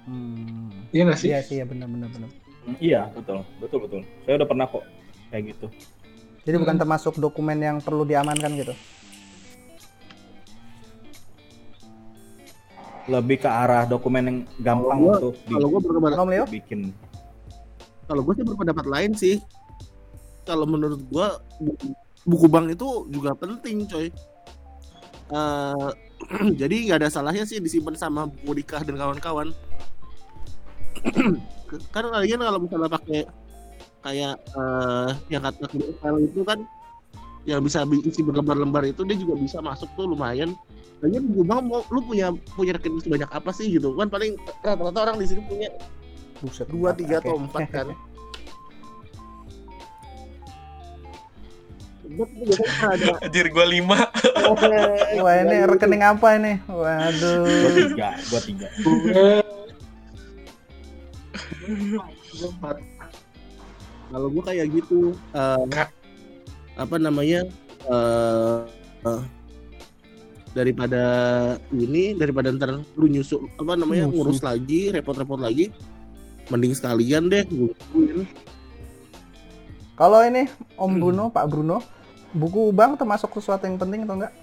S1: Hmm.
S6: iya nggak sih?
S1: Iya sih ya benar benar benar.
S2: Hmm, iya betul. Betul betul. Saya udah pernah kok kayak gitu.
S1: Jadi
S6: hmm.
S1: bukan termasuk dokumen yang perlu diamankan gitu?
S2: Lebih ke arah dokumen yang gampang
S3: Kalau gua-
S2: untuk di-
S3: Kalau gue berpendapat,
S1: Om Leo?
S2: bikin.
S3: kalau gue sih berpendapat lain sih. Kalau menurut gue buku, bank itu juga penting, coy. Eh, jadi nggak ada salahnya sih disimpan sama buku nikah dan kawan-kawan. kan kalian kalau misalnya pakai kayak eh, yang kata file itu kan yang bisa isi berlembar-lembar itu dia juga bisa masuk tuh lumayan. Lagian buku bank mau lu punya punya rekening sebanyak apa sih gitu kan paling rata-rata orang di sini punya
S1: Buset.
S3: dua tiga
S1: Oke.
S3: atau empat kan
S4: Anjir gua lima.
S1: Wah ini rekening apa ini? Waduh.
S2: Gua tiga, gua tiga.
S6: Gue gue empat.
S3: kalau gua kayak gitu eh,
S4: Kak.
S3: Apa namanya eh eh, daripada ini daripada ntar lu nyusuk apa namanya
S1: Nyusu.
S3: ngurus lagi repot-repot lagi mending sekalian deh
S1: Kalau ini Om
S3: Hmm.
S1: Bruno, Pak Bruno, buku bank termasuk sesuatu yang penting atau enggak?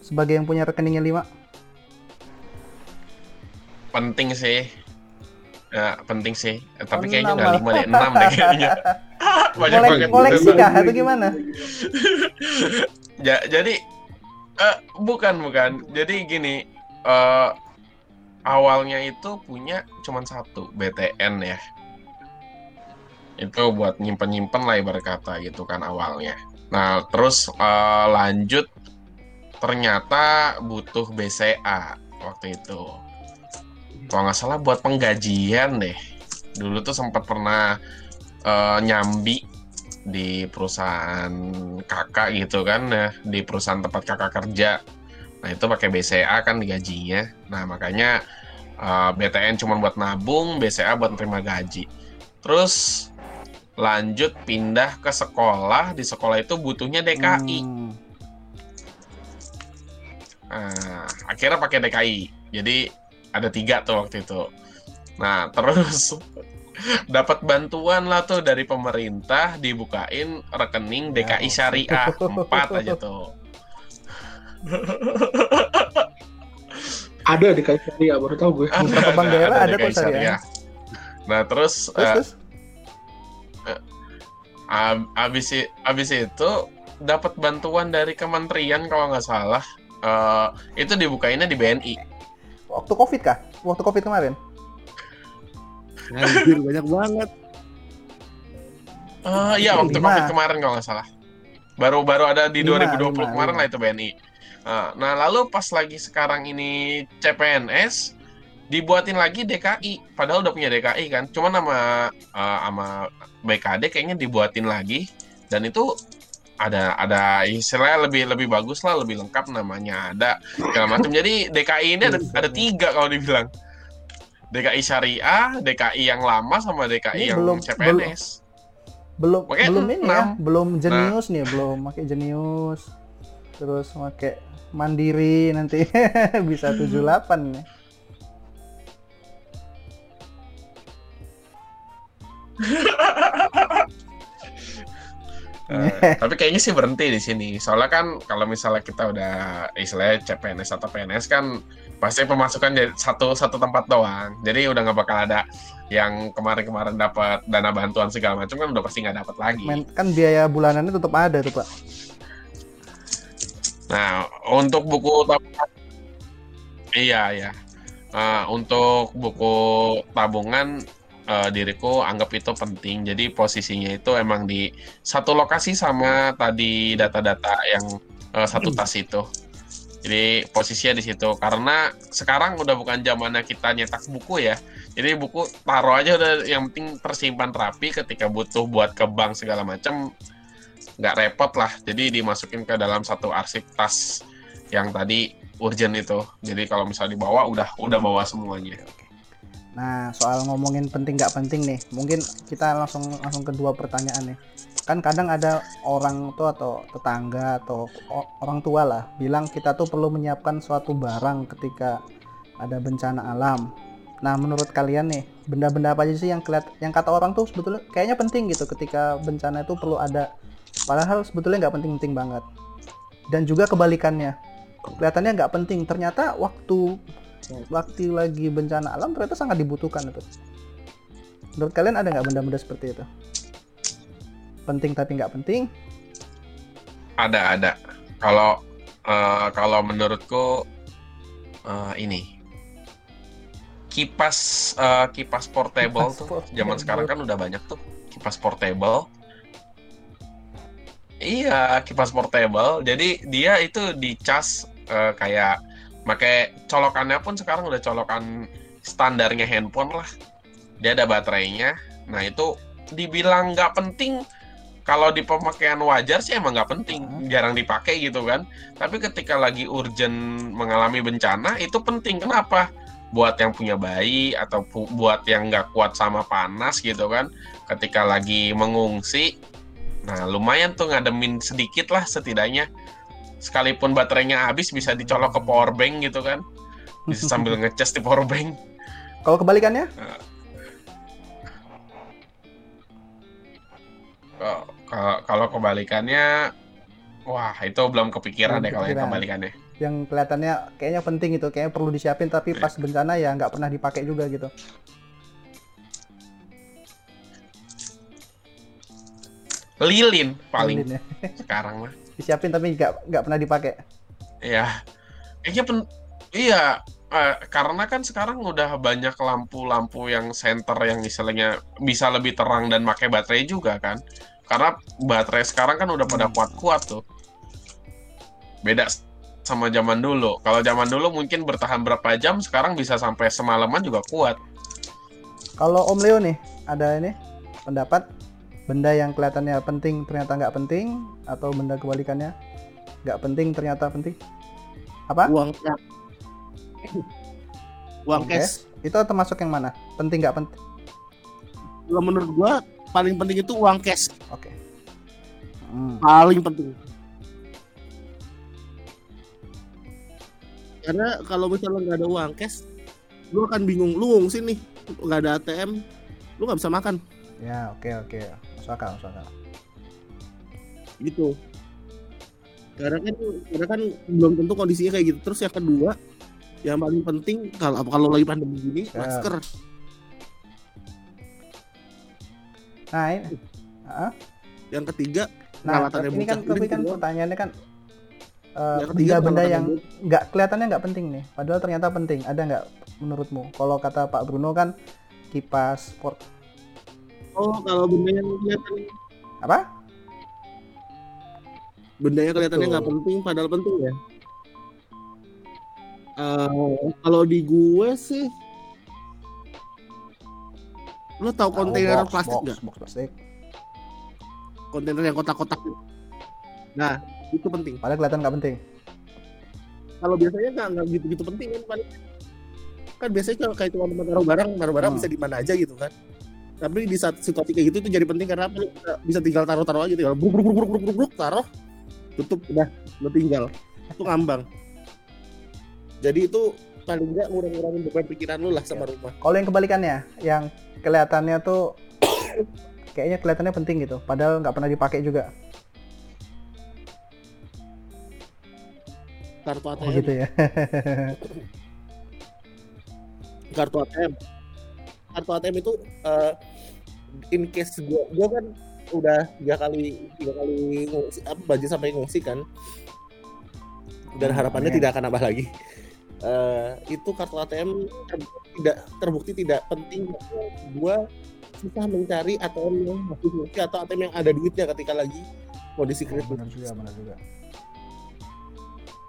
S1: Sebagai yang punya rekeningnya 5
S4: Penting sih. Ya, penting sih. Eh, Tapi kayaknya
S1: enam
S4: nggak
S1: malah.
S4: lima deh, enam deh kayaknya. Banyak
S1: Kolek-
S4: banget.
S1: koleksi kah atau gimana?
S4: Ja- jadi eh, bukan bukan. Jadi gini, eh, awalnya itu punya cuman satu BTN ya. Itu buat nyimpen-nyimpen lah ibarat kata gitu kan awalnya. Nah terus eh, lanjut ternyata butuh BCA waktu itu. Kalau nggak salah buat penggajian deh. Dulu tuh sempat pernah eh, nyambi di perusahaan kakak gitu kan ya di perusahaan tempat kakak kerja nah itu pakai BCA kan digajinya nah makanya eh, BTN cuma buat nabung BCA buat terima gaji terus lanjut pindah ke sekolah di sekolah itu butuhnya DKI
S1: Hmm.
S4: Nah, akhirnya pakai DKI. Jadi ada tiga tuh waktu itu. Nah, terus dapat bantuan lah tuh dari pemerintah dibukain rekening
S1: Ya,
S4: DKI Syariah empat aja tuh.
S6: Ada di kayak ya baru tahu gue.
S1: Beberapa bank daerah ada kok
S4: DKI
S1: Syariah.
S4: Nah, terus,
S1: Terus,
S4: eh,
S1: terus?
S4: ab- abis, itu dapat bantuan dari kementerian kalau nggak salah. Eh, itu dibukainnya di BNI.
S1: Waktu Covid kah? Waktu Covid kemarin?
S3: Anjir banyak banget
S4: Eh, iya waktu covid kemarin kalau nggak salah. Baru-baru ada di
S1: Lima,
S4: 2020
S1: lima,
S4: kemarin
S1: lima.
S4: lah itu BNI. Nah, nah, lalu pas lagi sekarang ini CPNS dibuatin lagi DKI. Padahal udah punya DKI kan. Cuma nama eh, sama BKD kayaknya dibuatin lagi dan itu ada ada istilahnya lebih lebih bagus lah, lebih lengkap namanya ada segala macam. Jadi DKI ini ada ada tiga kalau dibilang. DKI Syariah, DKI yang lama sama DKI
S1: Ini
S4: yang
S1: belum-
S4: CPNS.
S1: Belum
S4: Pakai
S1: belum ini ya,
S4: enam.
S1: belum jenius nih, belum pakai jenius. Terus pakai mandiri nanti bisa 78 nih.
S4: Eh, tapi kayaknya sih berhenti di sini. Soalnya kan kalau misalnya kita udah istilahnya CPNS atau PNS kan pasti pemasukan jadi satu satu tempat doang. Jadi udah nggak bakal ada yang kemarin-kemarin dapat dana bantuan segala macam kan udah pasti nggak dapat lagi.
S1: Men, kan biaya bulanannya tetap ada tuh, Pak.
S4: Nah, untuk buku tabungan Iya, ya. untuk buku tabungan eh, diriku anggap itu penting. Jadi posisinya itu emang di satu lokasi sama tadi data-data yang eh, satu tas itu. Jadi posisinya di situ karena sekarang udah bukan zamannya kita nyetak buku ya. Jadi buku taruh aja udah yang penting tersimpan rapi ketika butuh buat ke bank segala macam nggak repot lah. Jadi dimasukin ke dalam satu arsip tas yang tadi urgent itu. Jadi kalau misalnya dibawa udah udah bawa semuanya.
S1: Nah, soal ngomongin penting nggak penting nih, mungkin kita langsung langsung kedua pertanyaan nih. Kan kadang ada orang tua atau tetangga atau orang tua lah bilang kita tuh perlu menyiapkan suatu barang ketika ada bencana alam. Nah, menurut kalian nih, benda-benda apa aja sih yang keliat, yang kata orang tuh sebetulnya kayaknya penting gitu ketika bencana itu perlu ada. Padahal sebetulnya nggak penting-penting banget. Dan juga kebalikannya, kelihatannya nggak penting, ternyata waktu waktu lagi bencana alam ternyata sangat dibutuhkan itu. Menurut kalian ada nggak benda-benda seperti itu? Penting tapi nggak penting?
S4: Ada ada. Kalau eh, kalau menurutku eh, ini kipas eh, kipas portable
S1: Kipas
S4: tuh
S1: portable.
S4: zaman sekarang kan udah banyak tuh kipas portable. Iya kipas portable. Jadi dia itu dicas eh, kayak pakai colokannya pun sekarang udah colokan standarnya handphone lah. Dia ada baterainya. Nah itu dibilang nggak penting kalau di pemakaian wajar sih emang nggak penting, jarang dipakai gitu kan. Tapi ketika lagi urgent mengalami bencana itu penting. Kenapa? Buat yang punya bayi atau pu- buat yang nggak kuat sama panas gitu kan. Ketika lagi mengungsi, nah lumayan tuh ngademin sedikit lah setidaknya. Sekalipun baterainya habis bisa dicolok ke power bank gitu kan. Bisa sambil ngecas di power bank.
S1: Kalau kebalikannya?
S4: Kalau- Kalau kebalikannya, wah itu belum kepikiran
S1: Belum
S4: deh kalau yang kebalikannya.
S1: Yang kelihatannya kayaknya penting itu, kayaknya perlu disiapin tapi pas bencana ya nggak pernah dipakai juga gitu.
S4: Lilin paling
S1: Lilin ya.
S4: sekarang mah.
S1: Disiapin tapi nggak nggak pernah dipakai.
S4: Iya. Kayaknya pen iya eh, karena kan sekarang udah banyak lampu-lampu yang center yang istilahnya bisa lebih terang dan pakai baterai juga kan. Karena baterai sekarang kan udah pada
S1: Hmm.
S4: kuat-kuat tuh. Beda sama zaman dulu. Kalau zaman dulu mungkin bertahan berapa jam, sekarang bisa sampai semalaman juga kuat.
S1: Kalau Om Leo nih, ada ini pendapat benda yang kelihatannya penting ternyata nggak penting atau benda kebalikannya nggak penting ternyata penting? Apa?
S3: Uang uang cash.
S1: Itu termasuk yang mana? Penting nggak penting?
S3: Kalau menurut gua paling penting itu uang cash.
S1: Oke. Hmm.
S3: Paling penting. Karena kalau misalnya nggak ada uang cash, lu akan bingung. Lu ngungsi nih, nggak ada ATM, lu nggak bisa makan.
S1: Ya, oke oke. Masuk akal, masuk akal.
S3: gitu. Karena kan karena kan belum tentu kondisinya kayak gitu. Terus yang kedua yang paling penting kalau kalau lagi pandemi gini
S1: Siap.
S3: masker.
S1: Nah, ini,
S3: yang ketiga
S1: nah ini kan tapi kan pertanyaannya kan eh,
S3: yang ketiga
S1: benda-benda
S3: peralatan
S1: yang nggak kelihatannya nggak penting nih, padahal ternyata penting. Ada nggak menurutmu? Kalau kata Pak Bruno kan kipas port
S3: oh kalau benda yang kelihatan
S1: apa?
S3: benda yang kelihatannya nggak penting padahal penting ya Eh, kalau di gue sih lo tahu kontainer
S1: box,
S3: plastik nggak
S1: box plastik.
S3: kontainer yang kotak-kotak nah itu penting
S1: Padahal kelihatan nggak penting.
S3: kalau biasanya nggak nggak gitu-gitu penting kan paling kan biasanya kalau kayak cuma naruh barang naruh barang
S1: Hmm.
S3: bisa di mana aja gitu kan tapi di saat situasi kayak gitu itu jadi penting karena apa? Lu bisa- bisa tinggal taruh taruh aja tinggal bruk bruk bruk bruk bruk bruk taruh tutup udah lu tinggal. Itu ngambang. Jadi itu paling nggak ngurang-ngurangin beban pikiran lu lah sama rumah.
S1: Kalau yang kebalikannya, yang kelihatannya tuh kayaknya kelihatannya penting gitu, padahal nggak pernah dipakai juga.
S3: kartu
S1: Oh
S3: ATM
S1: gitu ya.
S3: kartu ATM kartu ATM itu eh, in case gua gua kan udah tiga kali tiga kali ngungsi, apa banjir sampai ngungsi kan dan
S1: Hmm,
S3: harapannya
S1: amin.
S3: tidak akan nambah lagi Eh, itu kartu ATM ter- tidak terbukti tidak penting gua susah mencari ATM yang masih fungsi atau ATM yang ada duitnya ketika lagi kondisi
S1: Oh,
S3: kritis
S1: benar juga, benar juga.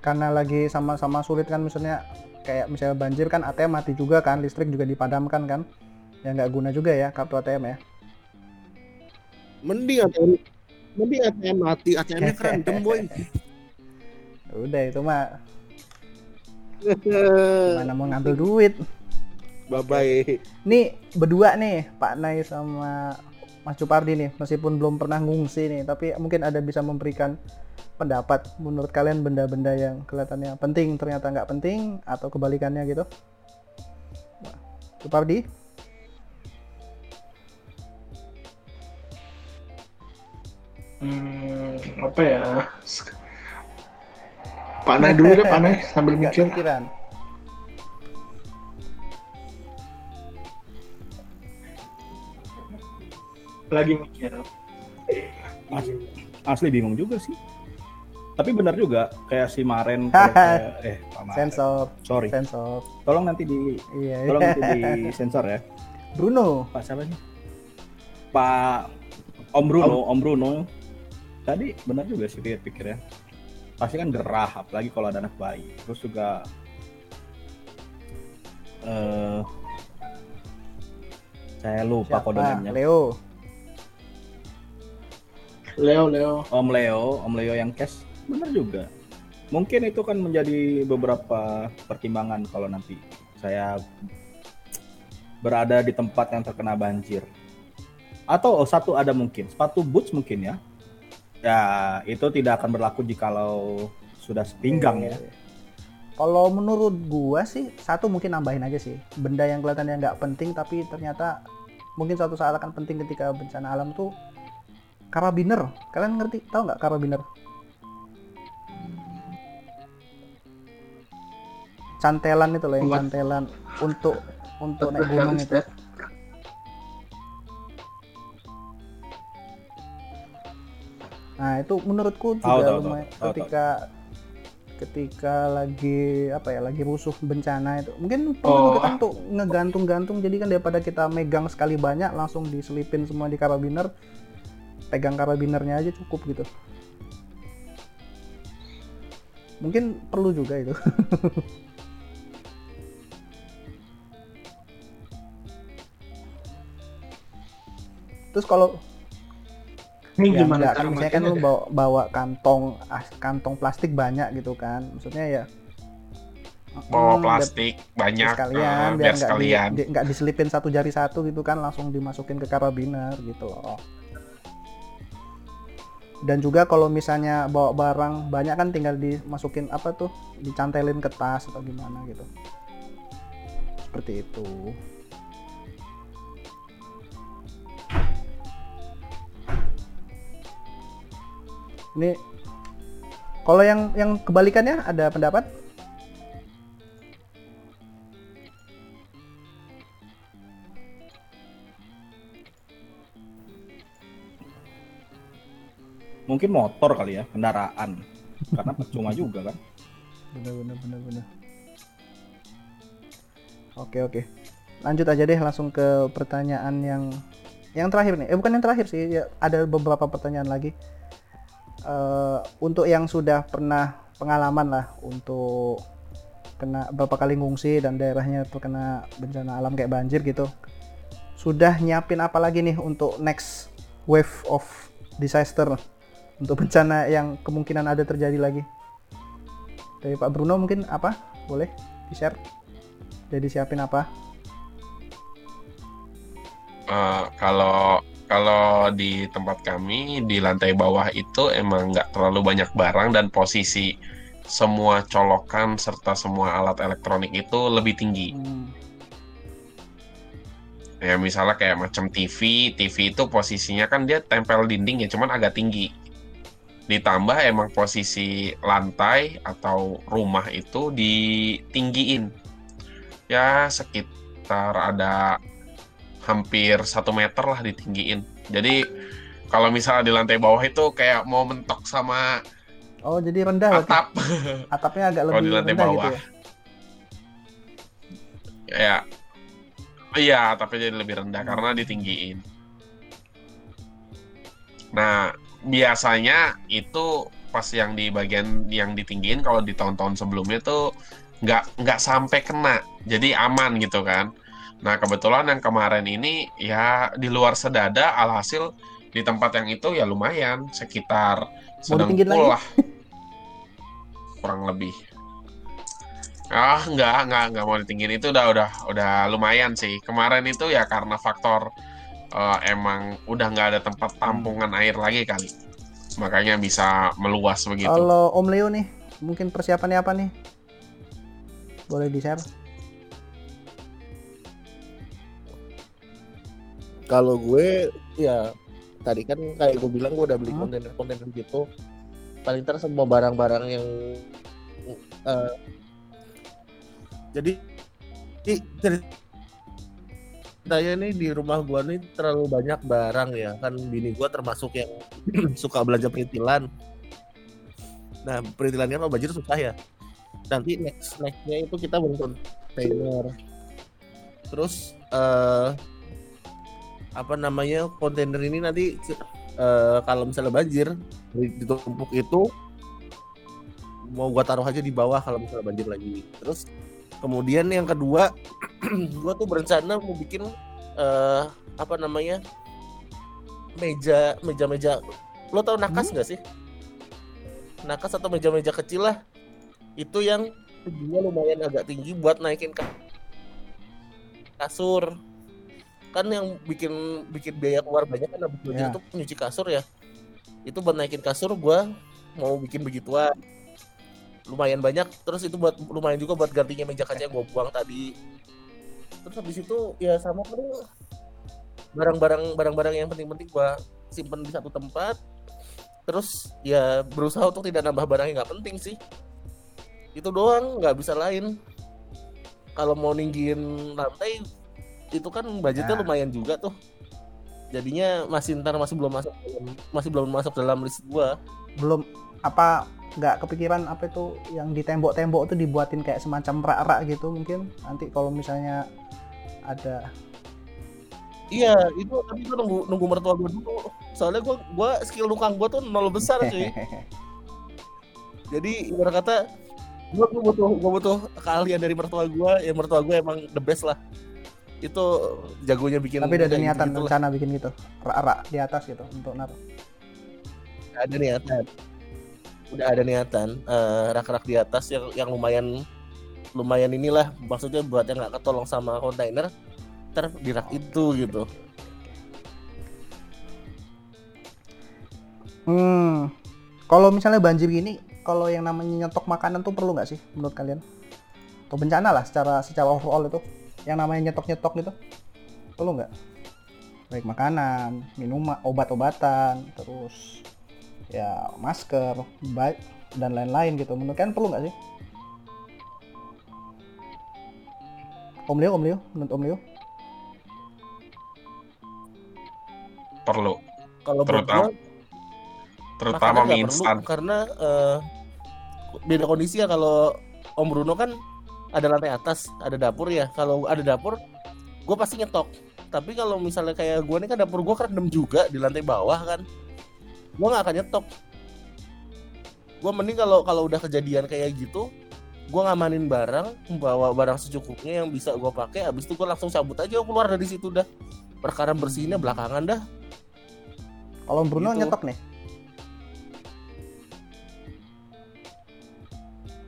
S1: Karena lagi sama-sama sulit kan misalnya kayak misalnya banjir kan ATM mati juga kan, listrik juga dipadamkan kan. Ya nggak guna juga ya kartu ATM ya.
S3: mending ATM mending ATM mati ATM-nya kerendam boy
S1: Udah itu mah gimana mau ngambil duit.
S3: Bye bye.
S1: Nih berdua nih Pak Nai sama Mas Cupardi nih meskipun belum pernah ngungsi nih tapi mungkin ada bisa memberikan pendapat menurut kalian benda-benda yang kelihatannya penting ternyata nggak penting atau kebalikannya gitu Cupardi
S6: Hmm, apa ya? Panai dulu deh, panai sambil mikir.
S1: kepikiran
S6: Lagi mikir.
S2: Asli bingung juga sih. Tapi benar juga kayak si Maren kayak, kayak- eh Pak Maren.
S1: sensor
S2: Sorry.
S1: sensor
S2: Tolong nanti di
S1: iya
S2: tolong nanti di sensor ya.
S1: Bruno
S2: Pak siapa sih? Pak Om Bruno, Om Bruno. Tadi benar juga sih pikir-pikir ya. Pasti kan gerah, apalagi kalau ada anak bayi. Terus juga eh saya lupa
S1: siapa
S2: kodenya.
S1: Leo
S6: Leo, Leo.
S2: Om Leo, Om Leo yang cash, benar juga. Mungkin itu kan menjadi beberapa pertimbangan kalau nanti saya berada di tempat yang terkena banjir. Atau oh, satu ada mungkin, sepatu boots mungkin ya. Ya, itu tidak akan berlaku jikalau sudah sepinggang ya.
S1: Kalau menurut gua sih satu mungkin nambahin aja sih benda yang kelihatannya nggak penting tapi ternyata mungkin suatu saat akan penting ketika bencana alam tuh karabiner. Kalian ngerti tahu nggak karabiner? Cantelan itu loh yang cantelan untuk untuk naik gunung itu. Nah itu menurutku juga
S2: tahu,
S1: lumayan
S2: tahu,
S1: ketika ketika lagi apa ya lagi rusuh bencana itu mungkin perlu
S6: Oh.
S1: kan untuk ngegantung-gantung. Jadi kan daripada kita megang sekali banyak langsung diselipin semua di karabiner pegang karabinernya aja cukup gitu. Mungkin perlu juga itu. Terus kalau
S6: Ini
S1: ya
S6: gimana
S1: enggak,
S6: cara
S1: misalnya kan lu bawa, bawa kantong ah, kantong plastik banyak gitu kan. Maksudnya ya
S4: Bawa
S1: hmm,
S4: plastik
S1: biar
S4: banyak.
S1: sekalian
S4: eh,
S1: biar
S4: biar
S1: nggak di-
S4: sekalian.
S1: di- nggak diselipin satu jari satu gitu kan langsung dimasukin ke karabiner gitu loh. Dan juga kalau misalnya bawa barang banyak kan tinggal dimasukin apa tuh dicantelin ke tas atau gimana gitu. Seperti itu ini kalau yang yang kebalikannya ada pendapat?
S2: Mungkin motor kali ya, kendaraan. Karena percuma juga kan.
S1: bener bener bener bener. Oke oke. Lanjut aja deh langsung ke pertanyaan yang yang terakhir nih. Eh bukan yang terakhir sih ya, ada beberapa pertanyaan lagi Eh, untuk yang sudah pernah pengalaman lah untuk kena berapa kali ngungsi dan daerahnya terkena bencana alam kayak banjir gitu sudah nyiapin apa lagi nih untuk next wave of disaster untuk bencana yang kemungkinan ada terjadi lagi? Dari Pak Bruno mungkin apa? Boleh di share jadi siapin apa?
S4: Eh, kalau kalau di tempat kami di lantai bawah itu emang nggak terlalu banyak barang dan posisi semua colokan serta semua alat elektronik itu lebih tinggi.
S1: Hmm,
S4: Ya misalnya kayak macam TV, TV itu posisinya kan dia tempel dinding ya, cuman agak tinggi. Ditambah emang posisi lantai atau rumah itu ditinggiin. Ya sekitar ada hampir satu meter lah ditinggiin. Jadi kalau misalnya di lantai bawah itu kayak mau mentok sama
S1: oh jadi rendah berarti?
S4: atap.
S1: atapnya agak lebih
S4: di lantai
S1: rendah
S4: bawah.
S1: gitu ya?
S4: Ya. Iya tapi jadi lebih rendah karena ditinggiin. Nah biasanya itu pas yang di bagian yang ditinggiin kalau di tahun-tahun sebelumnya tuh nggak nggak sampai kena. Jadi aman gitu kan nah kebetulan yang kemarin ini ya di luar sedada alhasil di tempat yang itu ya lumayan sekitar sedengkul lah kurang lebih Ah, enggak, enggak, enggak mau ditinggiin itu udah udah udah lumayan sih. Kemarin itu ya karena faktor eh, emang udah nggak ada tempat tampungan air lagi kali. Makanya bisa meluas begitu.
S1: Kalau Om Leo nih, mungkin persiapannya apa nih? Boleh di-share?
S3: Kalau gue ya tadi kan kayak gue bilang gue udah beli
S1: Hmm.
S3: kontainer-kontainer gitu. Paling ntar semua barang-barang yang eh, jadi i- ceritanya nih di rumah gua nih terlalu banyak barang ya kan bini gua termasuk yang suka belanja perintilan. Nah perintilannya kalau banjir susah ya. Nanti next nextnya itu kita beli kontainer. Terus eh apa namanya kontainer ini nanti eh, kalau misalnya banjir di- ditumpuk itu mau gua taruh aja di bawah kalau misalnya banjir lagi. Terus kemudian yang kedua gua tuh berencana mau bikin eh apa namanya meja meja meja lo tau nakas nggak sih? Nakas atau meja meja kecil lah. Itu yang tingginya lumayan agak tinggi buat naikin ka- kasur kan yang bikin bikin biaya keluar banyak kan banjir
S1: Ya.
S3: tuh nyuci kasur ya. Itu buat naikin kasur gua mau bikin begituan. Lumayan banyak terus itu buat lumayan juga buat gantinya meja kaca yang gue buang tadi. Terus habis itu ya sama kan barang-barang barang-barang yang penting-penting gua simpen di satu tempat. Terus ya berusaha untuk tidak nambah barang yang nggak penting sih. Itu doang nggak bisa lain. Kalau mau ninggiin lantai itu kan budgetnya
S1: Ya.
S3: lumayan juga tuh jadinya masih ntar masih belum masuk masih belum masuk dalam list gua
S1: Belum apa nggak kepikiran apa itu yang di tembok-tembok tuh dibuatin kayak semacam rak-rak gitu mungkin nanti kalau misalnya ada
S3: Iya, itu tapi gue nunggu nunggu mertua gue dulu. Soalnya gue gua skill nukang gue tuh nol besar cuy. Jadi ibarat kata gue gue butuh gue butuh keahlian dari mertua gue. Ya mertua gue emang the best lah. Itu jagonya bikin.
S1: tapi udah ada niatan
S3: lah.
S1: rencana bikin gitu rak-rak di atas gitu untuk naruh
S3: Ada niatan. Udah ada niatan. eh, rak-rak di atas yang yang lumayan lumayan inilah maksudnya buat yang nggak ketolong sama kontainer ter di rak itu gitu.
S1: Hmm, kalau misalnya banjir gini, kalau yang namanya nyetok makanan tuh perlu nggak sih menurut kalian? Atau bencana lah secara secara overall itu, yang namanya nyetok-nyetok gitu, perlu nggak? Baik makanan, minuman, obat-obatan, terus ya masker, baik dan lain-lain gitu. Menurut kalian perlu nggak sih? Om Leo, Om Leo, menurut Om Leo?
S4: Perlu,
S3: Kalau menurut
S4: Terutama terutama mie
S3: perlu,
S4: instan.
S3: karena eh, beda kondisi ya kalau Om Bruno kan ada lantai atas ada dapur ya kalau ada dapur gue pasti nyetok tapi kalau misalnya kayak gue nih kan dapur gue kerendam juga di lantai bawah kan gue nggak akan nyetok gue mending kalau kalau udah kejadian kayak gitu gue ngamanin barang bawa barang secukupnya yang bisa gue pakai habis itu gue langsung cabut aja gua keluar dari situ dah perkara bersihnya belakangan dah
S1: Kalau Bruno
S3: Gitu.
S1: nyetok nih.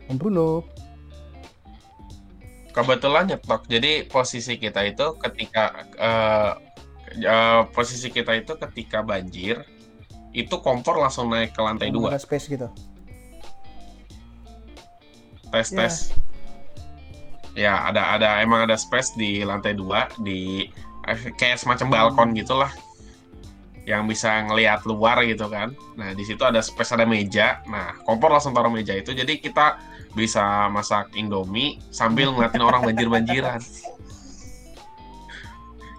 S1: Om Bruno.
S4: Kebetulan nyetok. Jadi posisi kita itu ketika eh, eh, posisi kita itu ketika banjir itu kompor langsung naik ke lantai
S1: Yang
S4: dua
S1: ada space gitu.
S4: tes
S1: Ya.
S4: tes ya ada ada emang ada space di lantai dua di kayak semacam balkon gitulah yang bisa ngelihat luar gitu kan. Nah di situ ada space ada meja. Nah kompor langsung taruh meja itu. Jadi kita bisa masak indomie sambil ngeliatin orang banjir banjiran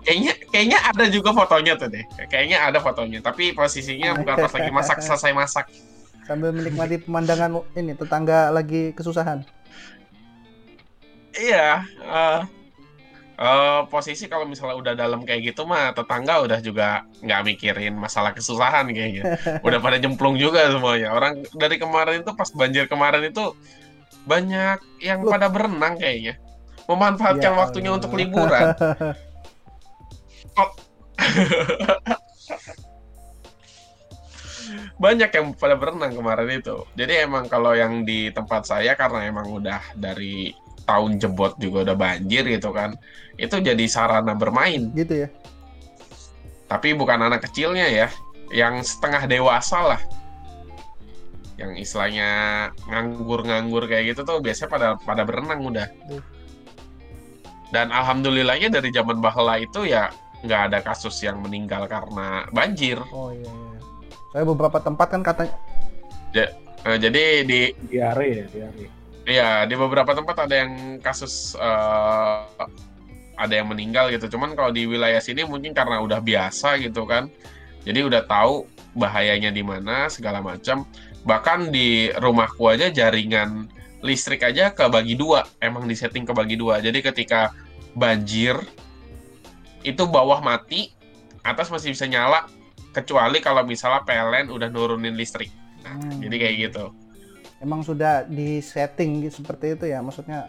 S4: kayaknya kayaknya ada juga fotonya tuh deh. Kayaknya ada fotonya tapi posisinya bukan pas lagi masak selesai masak.
S1: Sambil menikmati pemandangan ini tetangga lagi kesusahan.
S4: Iya, eh eh, posisi kalau misalnya udah dalam kayak gitu mah tetangga udah juga nggak mikirin masalah kesusahan kayaknya. Udah pada jemplung juga semuanya. Orang dari kemarin itu pas banjir kemarin itu banyak yang
S1: Loh.
S4: pada berenang kayaknya. Memanfaatkan
S1: Ya
S4: waktunya
S1: Allah.
S4: untuk liburan. Banyak yang pada berenang kemarin itu. Jadi emang kalau yang di tempat saya karena emang udah dari setahun jebot juga udah banjir gitu kan. Itu jadi sarana bermain.
S1: Gitu ya.
S4: Tapi bukan anak kecilnya ya, yang setengah dewasa lah. Yang istilahnya nganggur-nganggur kayak gitu tuh biasanya pada pada berenang udah. Dan alhamdulillahnya dari zaman bahla itu ya nggak ada kasus yang meninggal karena banjir.
S1: Oh iya iya. Saya beberapa tempat kan katanya
S4: Eh, jadi di
S2: Diare ya, diare.
S4: Iya, di beberapa tempat ada yang kasus eh, ada yang meninggal gitu. Cuman kalau di wilayah sini mungkin karena udah biasa gitu kan. Jadi udah tahu bahayanya di mana segala macam. Bahkan di rumahku aja jaringan listrik aja kebagi dua, emang disetting kebagi dua. Jadi ketika banjir itu bawah mati, atas masih bisa nyala kecuali kalau misalnya PLN udah nurunin listrik. Nah,
S1: Hmm.
S4: jadi kayak gitu.
S1: Emang sudah di setting gitu, seperti itu ya maksudnya.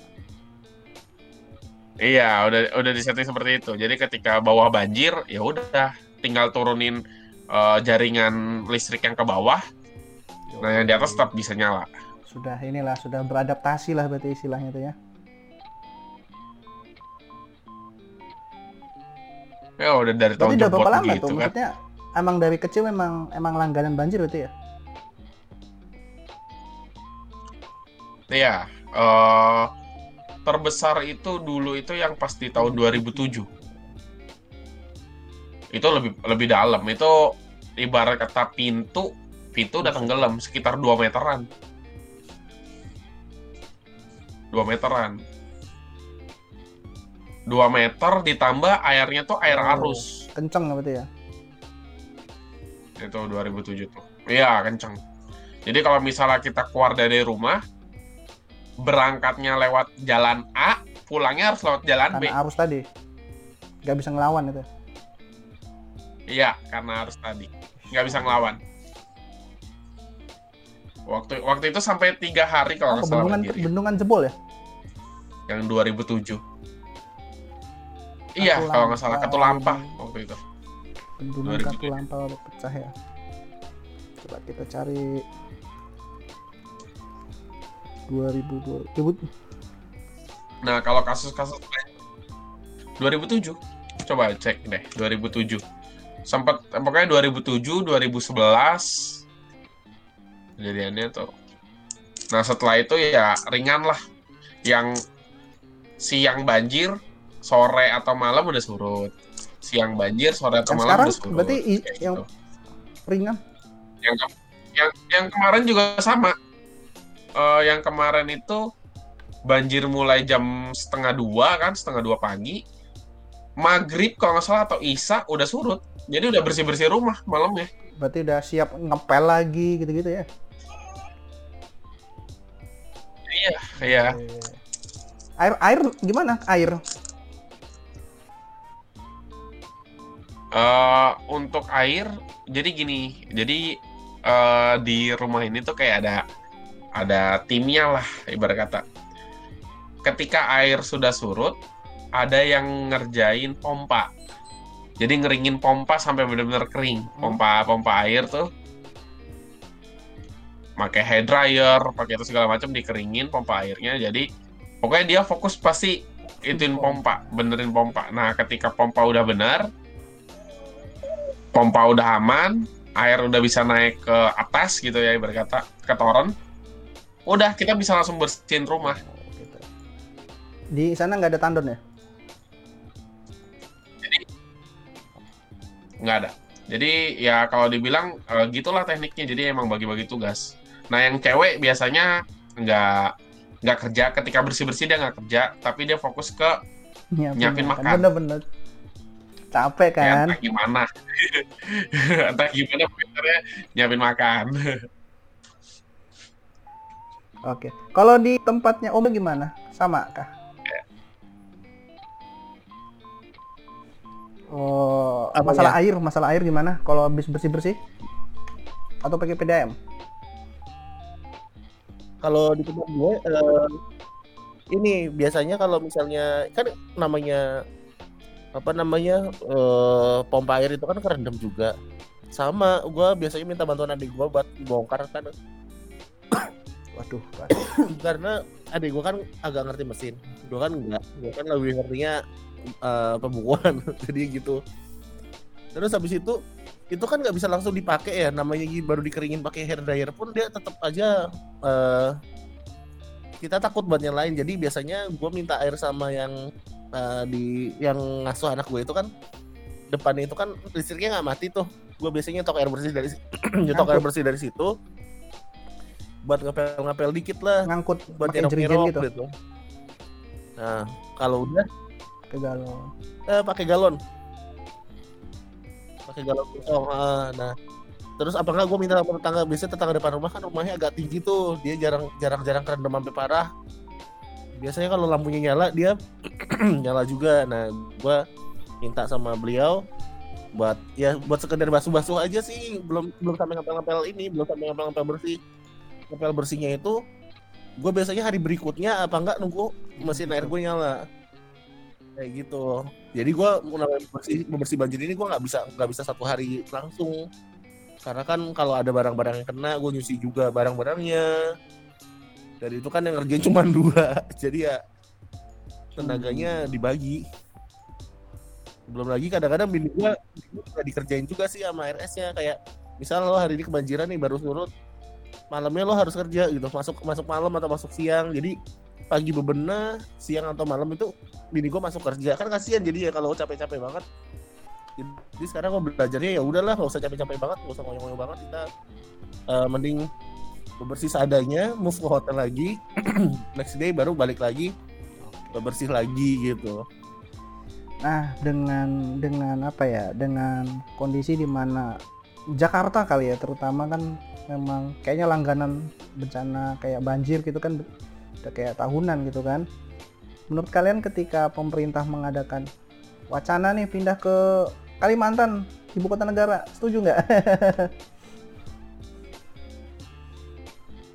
S4: Iya, udah udah disetting seperti itu. Jadi ketika bawah banjir, ya udah tinggal turunin eh, jaringan listrik yang ke bawah. Nah, yang di atas tetap bisa nyala.
S1: Sudah inilah sudah beradaptasi lah berarti istilahnya itu ya.
S4: Ya udah dari
S1: Berarti
S4: tahun
S1: udah berapa lama
S4: gitu
S1: tuh?
S4: kan.
S1: Maksudnya emang dari kecil memang emang langganan banjir berarti ya?
S4: Iya, eh terbesar itu dulu itu yang pas di tahun 2007. Itu lebih lebih dalam. Itu ibarat kata pintu, pintu udah tenggelam sekitar 2 meteran. 2 meteran. 2 meter ditambah airnya tuh air
S1: Oh.
S4: arus.
S1: Kenceng berarti ya?
S4: Itu 2007 tuh. Iya, kenceng. Jadi kalau misalnya kita keluar dari rumah, berangkatnya lewat jalan A, pulangnya harus lewat jalan B.
S1: Karena arus tadi. Gak bisa ngelawan itu.
S4: Iya, karena harus tadi. Nggak bisa ngelawan. Waktu waktu itu sampai tiga hari
S1: Oh,
S4: kalau nggak salah
S1: bendungan bendungan jebol ya?
S4: Yang 2007. Iya,
S1: Katulampa.
S4: kalau nggak salah Katulampa waktu itu.
S1: Bendungan
S4: 2007.
S1: Katulampa pecah ya. Coba kita cari 2000 2000
S4: Nah, kalau kasus-kasus lain 2007. Coba cek deh, 2007. Sempat pokoknya 2007, 2011 kejadiannya tuh. Nah, setelah itu ya ringan lah. Yang siang banjir, sore atau malam udah surut. Siang banjir, sore atau
S1: Yang
S4: malam
S1: sekarang
S4: udah surut.
S1: berarti yang-
S4: gitu.
S1: ringan.
S4: yang yang yang kemarin juga sama. Eh, yang kemarin itu banjir mulai jam setengah dua kan, setengah dua pagi. Maghrib kalau nggak salah atau Isa udah surut. Jadi udah bersih bersih rumah malamnya.
S1: Berarti udah siap ngepel lagi gitu-gitu ya.
S4: Iya.
S1: Air air gimana? Air.
S4: Eh, untuk air, jadi gini. Jadi eh, di rumah ini tuh kayak ada ada timnya lah ibarat kata. Ketika air sudah surut, ada yang ngerjain pompa. Jadi ngeringin pompa sampai benar-benar kering. Pompa pompa air tuh pakai hair dryer, pakai itu segala macam dikeringin pompa airnya. Jadi pokoknya dia fokus pasti ituin pompa, benerin pompa. Nah, ketika pompa udah benar, pompa udah aman, air udah bisa naik ke atas gitu ya ibarat kata ke toren. Udah kita bisa langsung bersihin rumah.
S1: Oh, gitu. Di sana nggak ada tandon ya?
S4: nggak ada. Jadi ya kalau dibilang eh, gitulah tekniknya. Jadi emang bagi-bagi tugas. Nah yang cewek biasanya nggak nggak kerja ketika bersih bersih dia nggak kerja, tapi dia fokus ke Nyiapin makan.
S1: Bener-bener. Capek
S4: ya,
S1: kan?
S4: entah gimana, entah gimana pinternya nyiapin makan.
S1: Oke. Kalau di tempatnya Om gimana? Sama kah? Oh,
S3: Apanya?
S1: masalah air, masalah air gimana? Kalau habis bersih-bersih? Atau pakai PDAM?
S3: kalau di tempat gue eh, ini biasanya kalau misalnya kan namanya apa namanya eh, pompa air itu kan kerendam juga sama gue biasanya minta bantuan adik gue buat bongkar kan
S1: Waduh,
S3: karena adik gue kan agak ngerti mesin. Gue kan enggak. Gue kan lebih ngertinya eh, pembukuan. Jadi gitu. Terus habis itu itu kan nggak bisa langsung dipakai ya. Namanya baru dikeringin pakai hair dryer pun dia tetap aja eh, kita takut buat nyalain jadi biasanya gue minta air sama yang eh, di yang ngasuh anak gue itu kan depannya itu kan listriknya nggak mati tuh. Gue biasanya nyetok air bersih dari nyetok air bersih dari situ buat ngapel-ngapel dikit lah.
S1: Ngangkut
S3: buat
S1: pakai jerigen gitu.
S3: gitu. Nah, kalau udah
S1: ke galon.
S3: eh, pakai galon. Pakai galon. Kosong. ah, nah, terus apa enggak gue minta sama tetangga. Biasanya tetangga depan rumah kan rumahnya agak tinggi tuh. Dia jarang jarang jarang kerendam sampai parah. Biasanya kalau lampunya nyala dia nyala juga. Nah gue minta sama beliau buat ya buat sekedar basuh-basuh aja sih. Belum belum sampai ngapel-ngapel ini belum sampai ngapel-ngapel bersih ngapel bersihnya itu gue biasanya hari berikutnya apa enggak nunggu mesin air gue nyala. Kayak gitu. Jadi gue namanya bersih bersih banjir ini gue nggak bisa nggak bisa satu hari langsung. Karena kan kalau ada barang-barang yang kena gue nyuci juga barang-barangnya. Dari itu kan yang ngerjain cuma dua. Jadi ya tenaganya dibagi. Belum lagi kadang-kadang bini gue juga dikerjain juga sih sama RS-nya kayak misal lo hari ini kebanjiran nih baru surut malamnya lo harus kerja gitu. Masuk masuk malam atau masuk siang. Jadi pagi bebenah siang atau malam itu bini gue masuk kerja. Kan kasihan jadi ya kalau capek-capek banget. Jadi sekarang gue belajarnya ya udahlah nggak usah capek-capek banget nggak usah ngoyo-ngoyo banget. Kita eh, mending bebersih seadanya move ke hotel lagi. Next day baru balik lagi bebersih lagi gitu.
S1: Nah, dengan dengan apa ya? Dengan kondisi di mana Jakarta kali ya, terutama kan memang kayaknya langganan bencana kayak banjir gitu kan udah kayak tahunan gitu kan. Menurut kalian ketika pemerintah mengadakan wacana nih pindah ke Kalimantan, ibu kota negara, setuju nggak?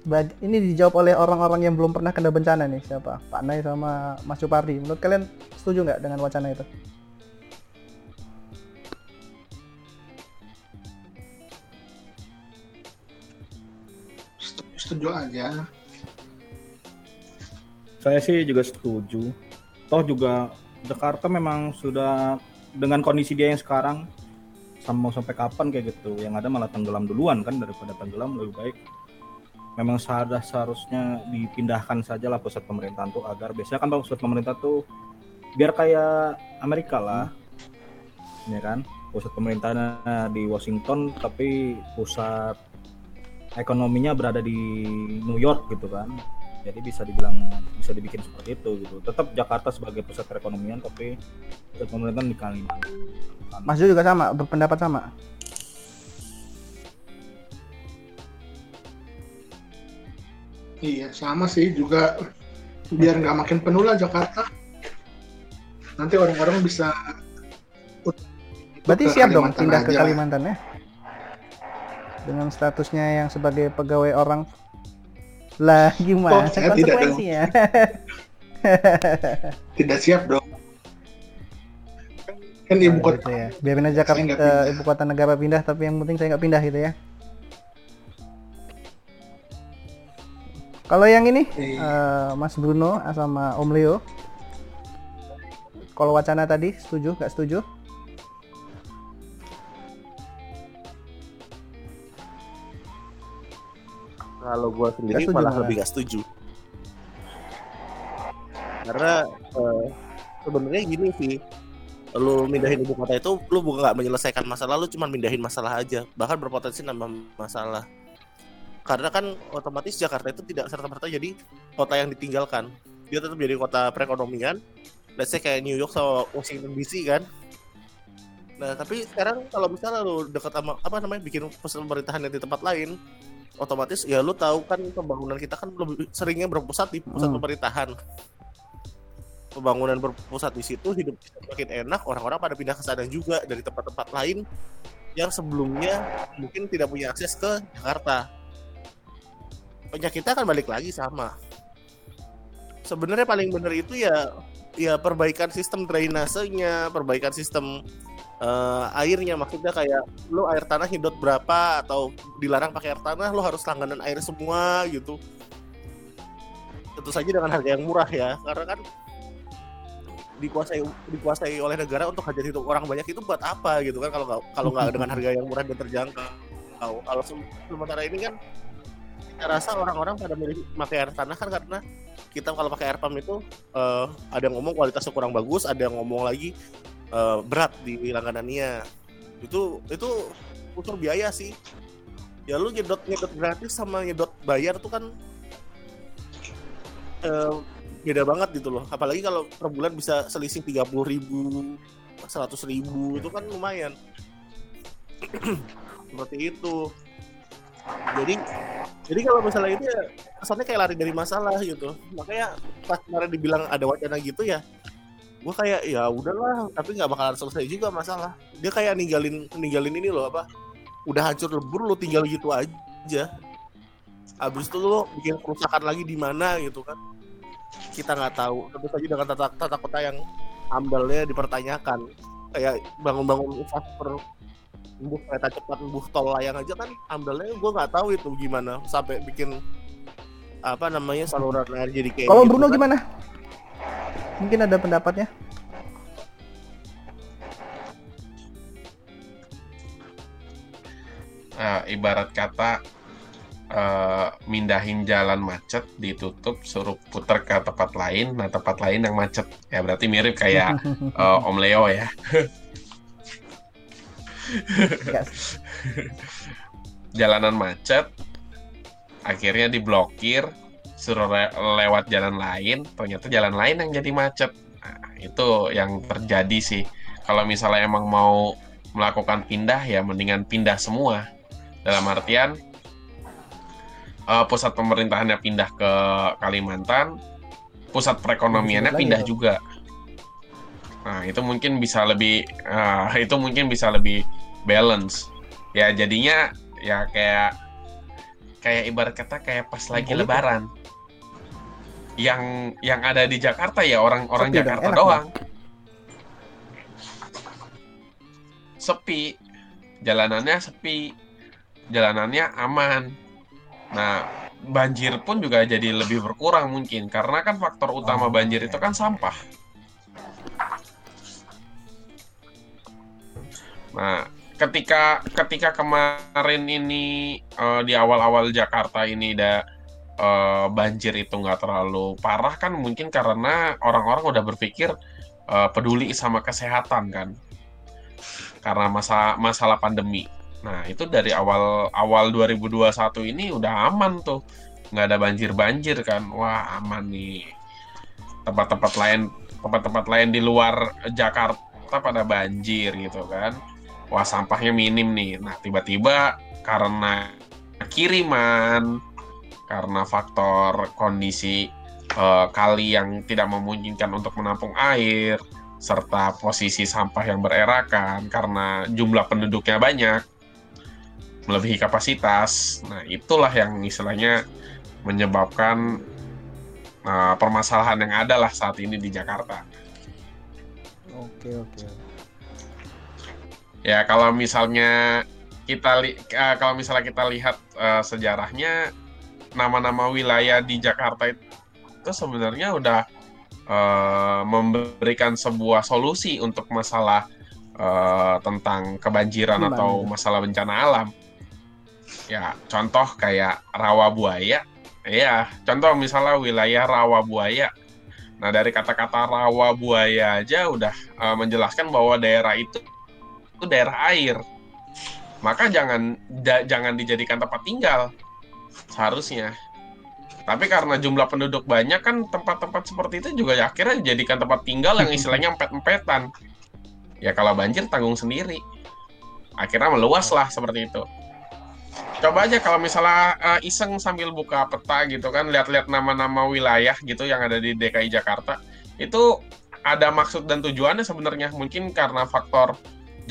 S1: Ini dijawab oleh orang-orang yang belum pernah kena bencana nih siapa? Pak Nay sama Mas Supardi. Menurut kalian setuju nggak dengan wacana itu?
S6: Setuju- aja.
S2: Saya sih juga setuju. Toh juga Jakarta memang sudah dengan kondisi dia yang sekarang sama sampai kapan kayak gitu. Yang ada malah tenggelam duluan kan daripada tenggelam lebih baik. Memang seharusnya seharusnya dipindahkan saja lah pusat pemerintahan tuh agar biasanya kan pusat pemerintah tuh biar kayak Amerika lah. Ya kan? Pusat pemerintahannya di Washington tapi pusat ekonominya berada di New York gitu kan jadi bisa dibilang bisa dibikin seperti itu gitu tetap Jakarta sebagai pusat perekonomian tapi pusat pemerintahan di Kalimantan
S1: Mas Jo juga sama, berpendapat sama.
S6: Iya, sama sih juga biar nggak makin penuh lah Jakarta. Nanti orang-orang bisa
S1: Berarti siap dong pindah ke. Kalimantan ya? Dengan statusnya yang sebagai pegawai orang. Lah gimana
S6: Oh, saya tidak dong.
S1: konsekuensinya?
S6: tidak siap dong. Kan ibu
S1: Oh,
S6: kota
S1: gitu ya. Biarin aja
S6: Saya nggak
S1: eh, ibu kota negara pindah tapi yang penting saya nggak pindah gitu ya. Kalau yang ini
S6: Iya.
S1: eh, Mas Bruno sama Om Leo. Kalau wacana tadi setuju nggak setuju?
S3: Kalau gue sendiri
S1: setuju
S3: malah lebih gak setuju. Karena eh, sebenarnya gini sih. Lu mindahin ibu kota itu lu bukan nggak menyelesaikan masalah lu cuma mindahin masalah aja. Bahkan berpotensi nambah masalah. Karena kan otomatis Jakarta itu tidak serta merta jadi kota yang ditinggalkan. Dia tetap jadi kota perekonomian. Let's say kayak New York sama Washington DC kan. Nah tapi sekarang kalau misalnya lu dekat sama apa namanya bikin pusat pemerintahan yang di tempat lain otomatis ya lu tahu kan pembangunan kita kan lebih seringnya berpusat di pusat
S1: Hmm.
S3: pemerintahan. Pembangunan berpusat di situ hidup makin enak orang-orang pada pindah ke sana juga dari tempat-tempat lain yang sebelumnya mungkin tidak punya akses ke Jakarta. Penyakitnya kan balik lagi sama. Sebenarnya paling benar itu ya ya perbaikan sistem drainasenya perbaikan sistem eh, airnya maksudnya kayak lu air tanah nyedot berapa atau dilarang pakai air tanah lu harus langganan air semua gitu. Tentu saja dengan harga yang murah ya karena kan dikuasai dikuasai oleh negara untuk hajat hidup orang banyak itu buat apa gitu kan kalau nggak kalau nggak dengan harga yang murah dan terjangkau. Kalau se- sementara ini kan kita rasa orang-orang pada milih pakai air tanah kan karena kita kalau pakai air pump itu eh, ada yang ngomong kualitasnya kurang bagus ada yang ngomong lagi eh, berat di langganannya. Itu itu unsur biaya sih. Ya lu nyedot nyedot gratis sama nyedot bayar tuh kan eh, beda banget gitu loh. Apalagi kalau per bulan bisa selisih 30 ribu 100 ribu itu kan lumayan. Seperti itu. Jadi jadi kalau misalnya ini ya kesannya kayak lari dari masalah gitu. Makanya pas kemarin dibilang ada wacana gitu ya gue kayak ya udahlah tapi nggak bakalan selesai juga masalah. Dia kayak ninggalin ninggalin ini loh apa udah hancur lebur lo tinggal gitu aja. Habis itu lo bikin kerusakan lagi di mana gitu kan. Kita nggak tahu. Tentu saja dengan tata, tata kota yang ambalnya dipertanyakan. Kayak bangun-bangun infrastruktur embuh kereta cepat embuh tol layang aja kan ambalnya gue nggak tahu itu gimana. Sampai bikin apa namanya saluran air jadi kayak
S1: Kalau
S3: gitu
S1: Bruno
S3: kan.
S1: gimana? Mungkin ada pendapatnya?
S4: Eh, ibarat kata eh, mindahin jalan macet ditutup suruh putar ke tempat lain. Nah tempat lain yang macet. Ya berarti mirip kayak eh, Om Leo ya. Jalanan macet akhirnya diblokir suruh le- lewat jalan lain ternyata jalan lain yang jadi macet. Nah, itu yang terjadi sih. Kalau misalnya emang mau melakukan pindah ya mendingan pindah semua. Dalam artian eh, pusat pemerintahannya pindah ke Kalimantan pusat perekonomiannya pindah juga. Nah itu mungkin bisa lebih eh, itu mungkin bisa lebih balance. Ya jadinya ya kayak kayak ibarat kata kayak pas lagi lebaran yang yang ada di Jakarta ya orang-orang Jakarta
S1: enak
S4: doang. sepi. Jalanannya sepi. Jalanannya aman. Nah banjir pun juga jadi lebih berkurang mungkin karena kan faktor utama
S1: Oh,
S4: banjir
S1: iya.
S4: itu kan sampah. Nah, ketika ketika kemarin ini eh, di awal-awal Jakarta ini ada eh, banjir itu nggak terlalu parah kan mungkin karena orang-orang udah berpikir eh, peduli sama kesehatan kan karena masa masalah pandemi. Nah, itu dari awal awal 2021 ini udah aman tuh. Nggak ada banjir-banjir kan. Wah, aman nih. Tempat-tempat lain tempat-tempat lain di luar Jakarta pada banjir gitu kan wah sampahnya minim nih. Nah tiba-tiba karena kiriman, karena faktor kondisi eh, kali yang tidak memungkinkan untuk menampung air, serta posisi sampah yang bererakan karena jumlah penduduknya banyak, melebihi kapasitas. Nah itulah yang istilahnya menyebabkan eh, permasalahan yang ada lah saat ini di Jakarta.
S1: Oke oke.
S4: Ya kalau misalnya kita li- eh, kalau misalnya kita lihat eh, sejarahnya nama-nama wilayah di Jakarta itu sebenarnya udah eh, memberikan sebuah solusi untuk masalah eh, tentang kebanjiran
S1: Gimana
S4: atau masalah bencana alam. Ya contoh kayak rawa buaya. Ya contoh misalnya wilayah rawa buaya. Nah dari kata-kata rawa buaya aja udah eh, menjelaskan bahwa daerah itu itu daerah air. Maka jangan ja- jangan dijadikan tempat tinggal seharusnya. Tapi karena jumlah penduduk banyak kan tempat-tempat seperti itu juga ya akhirnya dijadikan tempat tinggal yang istilahnya empet-empetan. Ya kalau banjir tanggung sendiri. Akhirnya meluas lah seperti itu. Coba aja kalau misalnya eh, iseng sambil buka peta gitu kan, lihat-lihat nama-nama wilayah gitu yang ada di DKI Jakarta, itu ada maksud dan tujuannya sebenarnya. Mungkin karena faktor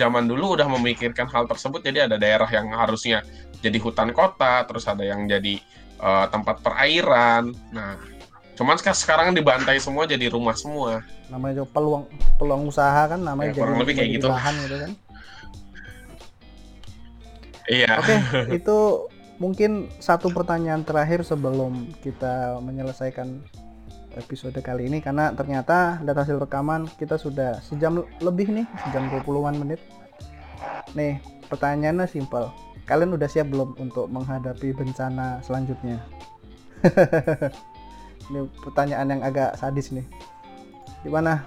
S4: zaman dulu udah memikirkan hal tersebut jadi ada daerah yang harusnya jadi hutan kota terus ada yang jadi eh, tempat perairan nah cuman seka- sekarang dibantai semua jadi rumah semua
S1: Namanya juga peluang peluang usaha kan namanya
S4: Ya, kurang lebih kayak
S1: jadi
S4: gitu.
S1: lahan gitu kan.
S4: iya
S1: Oke, itu mungkin satu pertanyaan terakhir sebelum kita menyelesaikan episode kali ini karena ternyata dari hasil rekaman kita sudah sejam lebih nih, sejam 20-an menit. Nih, pertanyaannya simpel. Kalian udah siap belum untuk menghadapi bencana selanjutnya? ini pertanyaan yang agak sadis nih. Gimana?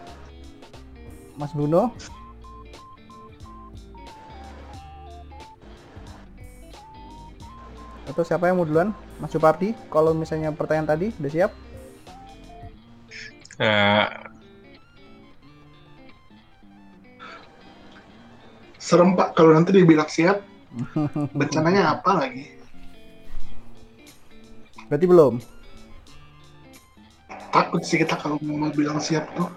S1: Mas Bruno? Atau siapa yang mau duluan? Mas Supardi, kalau misalnya pertanyaan tadi udah siap?
S4: Eh,
S6: Serem Pak kalau nanti dibilang siap, bencananya apa lagi?
S1: Berarti belum.
S6: Takut sih kita kalau mau bilang siap tuh.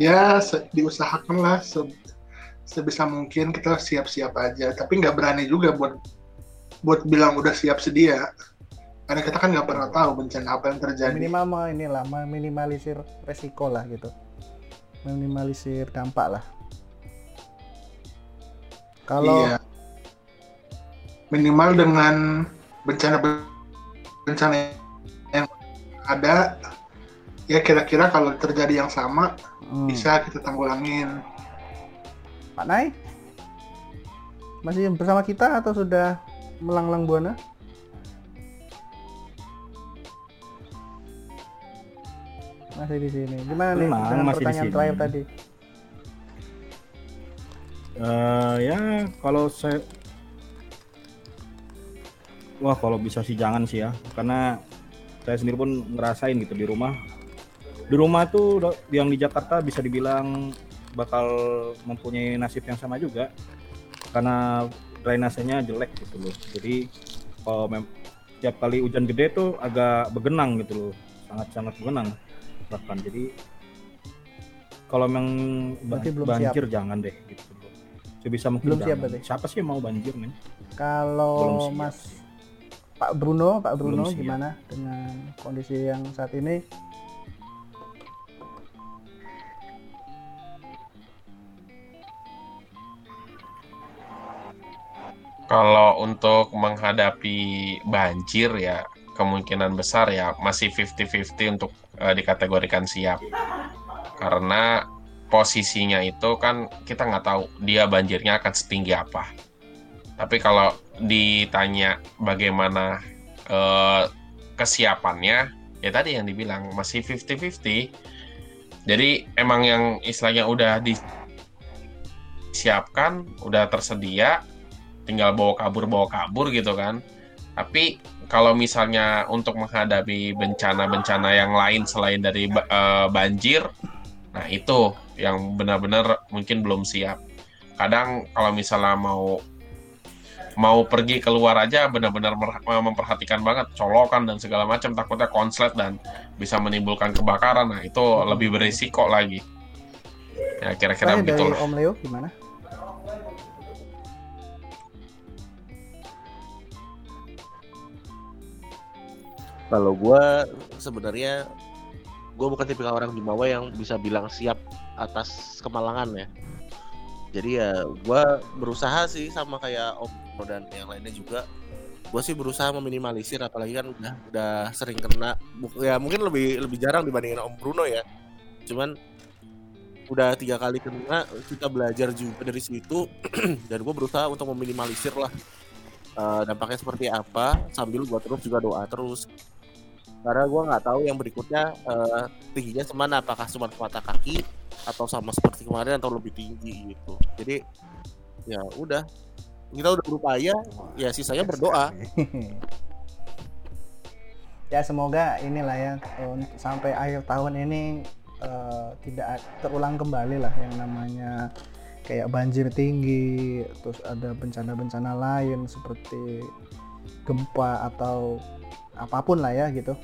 S6: Ya, se- diusahakanlah se- sebisa mungkin kita siap-siap aja. Tapi nggak berani juga buat buat bilang udah siap sedia. Karena kita kan nggak pernah tahu bencana apa yang terjadi.
S1: Minimal mah inilah meminimalisir resiko lah gitu. Meminimalisir dampak lah. Kalau
S6: Iya. Minimal dengan bencana bencana yang ada ya kira-kira kalau terjadi yang sama
S1: hmm,
S6: bisa kita tanggulangin.
S1: Pak Nai masih bersama kita atau sudah melanglang buana? Masih di sini. Gimana nih?
S2: Tenang,
S1: dengan
S2: masih di
S1: pertanyaan
S2: sini.
S1: terakhir tadi?
S2: Eh, ya kalau saya wah kalau bisa sih jangan sih ya. Karena saya sendiri pun ngerasain gitu di rumah. Di rumah tuh yang di Jakarta bisa dibilang bakal mempunyai nasib yang sama juga. Karena drainasenya jelek gitu loh. Jadi kalau tiap kali hujan gede tuh agak begenang gitu loh. Sangat sangat begenang bahkan jadi kalau memang ba-
S1: Berarti belum
S2: banjir jangan deh gitu sebisa mungkin
S1: Belum siap berarti?
S2: siapa sih yang mau banjir nih
S1: Kalau
S2: siap.
S1: Mas Pak Bruno, Pak Bruno
S2: Belum siap.
S1: gimana dengan kondisi yang saat ini?
S4: Kalau untuk menghadapi banjir ya kemungkinan besar ya masih 50-50 untuk eh, dikategorikan siap. Karena posisinya itu kan kita nggak tahu dia banjirnya akan setinggi apa. Tapi kalau ditanya bagaimana eh, kesiapannya, ya tadi yang dibilang masih 50-50. Jadi emang yang istilahnya udah disiapkan, udah tersedia, tinggal bawa kabur bawa kabur gitu kan tapi kalau misalnya untuk menghadapi bencana-bencana yang lain selain dari eh, banjir nah itu yang benar-benar mungkin belum siap. Kadang kalau misalnya mau mau pergi keluar aja benar-benar memperhatikan banget colokan dan segala macam takutnya konslet dan bisa menimbulkan kebakaran nah itu lebih berisiko lagi. Ya kira-kira begitu
S1: Om Leo gimana?
S3: Kalau gua sebenarnya gua bukan tipikal orang Jumawa yang bisa bilang siap atas kemalangan ya. Jadi ya gua berusaha sih sama kayak Om dan yang lainnya juga. Gua sih berusaha meminimalisir apalagi kan udah udah sering kena ya mungkin lebih lebih jarang dibandingin Om Bruno ya. Cuman udah tiga kali kena kita belajar juga dari situ dan gue berusaha untuk meminimalisir lah eh, dampaknya seperti apa sambil gua terus juga doa terus karena gua nggak tahu yang berikutnya eh, tingginya semana. Apakah cuma mata kaki atau sama seperti kemarin atau lebih tinggi gitu. Jadi ya udah. Kita udah berupaya ya sisanya berdoa.
S1: Ya semoga inilah ya sampai akhir tahun ini eh, tidak terulang kembali lah yang namanya kayak banjir tinggi terus ada bencana-bencana lain seperti gempa atau apa pun lah ya gitu.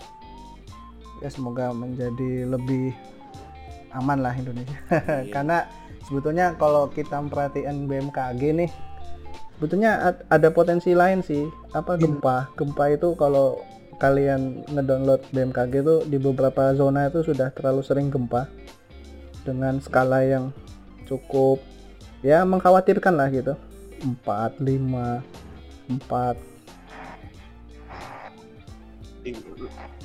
S1: Ya semoga menjadi lebih aman lah Indonesia.
S3: Iya.
S1: karena sebetulnya kalau kita perhatian BMKG nih sebetulnya ad- ada potensi lain sih. Apa gempa? Gempa itu kalau kalian ngedownload BMKG itu di beberapa zona itu sudah terlalu sering gempa dengan skala yang cukup ya mengkhawatirkan lah gitu. 4, 5 empat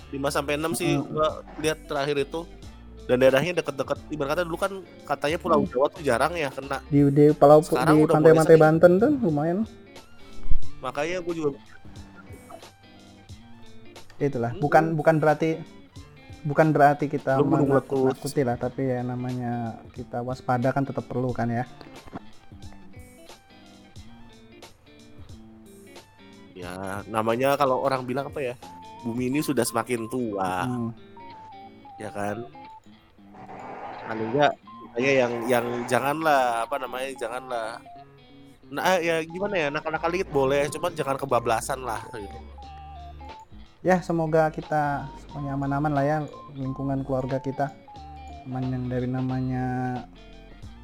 S3: lima sampai enam sih
S1: Hmm.
S3: gua lihat terakhir itu. Dan daerahnya deket-deket. Ibarat kata dulu kan katanya Pulau Jawa tuh jarang ya kena.
S1: Di di Pulau
S3: Sekarang
S1: di pantai-pantai Banten tuh lumayan.
S3: Makanya gue juga
S1: itulah.
S3: Hmm.
S1: bukan bukan berarti bukan berarti kita
S3: Belum menunggu
S1: menakut
S3: waktu.
S1: nakuti lah tapi ya namanya kita waspada kan tetap perlu kan ya.
S3: Ya namanya kalau orang bilang apa ya bumi ini sudah semakin tua.
S1: Hmm.
S3: ya kan? Paling enggak saya yang yang janganlah apa namanya janganlah. Nah ya gimana ya nakal-nakal dikit boleh cuman jangan kebablasan lah. Gitu.
S1: ya semoga kita semuanya aman-aman lah ya lingkungan keluarga kita. Aman yang dari namanya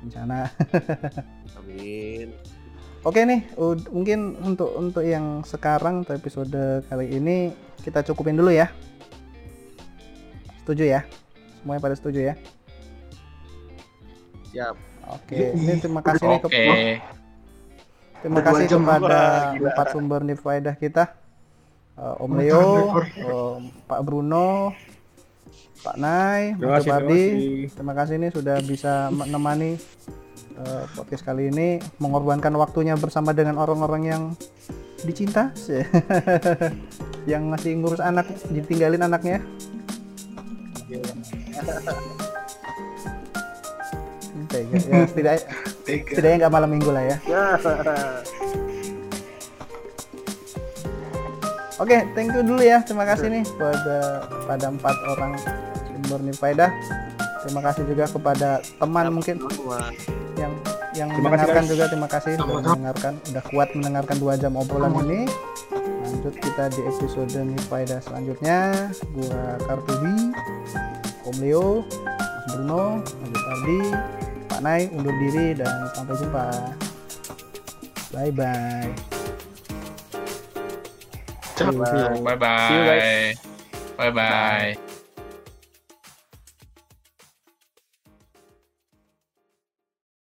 S1: bencana.
S3: Amin
S1: Oke nih, mungkin untuk untuk yang sekarang untuk episode kali ini kita cukupin dulu ya. Setuju ya? Semuanya pada setuju ya?
S3: siap
S1: Oke, ini terima kasih nih ke-
S4: Oke.
S1: terima kasih
S6: jam.
S1: kepada empat sumber nih faedah kita. Eh, Om Leo. Om Pak Bruno, Pak Nai,
S2: Terima
S1: Mas
S2: kasih. Terima kasih
S1: nih sudah bisa menemani eh, podcast kali ini mengorbankan waktunya bersama dengan orang-orang yang dicinta yang masih ngurus anak ditinggalin anaknya. Tega. ya. Setidaknya nggak malam minggu lah ya. Oke thank you dulu ya. Terima kasih nih pada pada empat orang sumber Nifaida terima kasih juga kepada teman mungkin
S3: Teman-teman.
S1: yang yang
S2: Terima kasih,
S1: mendengarkan
S2: guys.
S1: juga terima kasih sudah mendengarkan udah kuat mendengarkan dua jam obrolan ini lanjut kita di episode Nifaida selanjutnya gua Kartubi Om Leo Mas Bruno Mas Ardi Pak Nai undur diri dan sampai jumpa bye bye
S6: Ciao.
S4: Bye
S2: you,
S4: bye. Bye bye.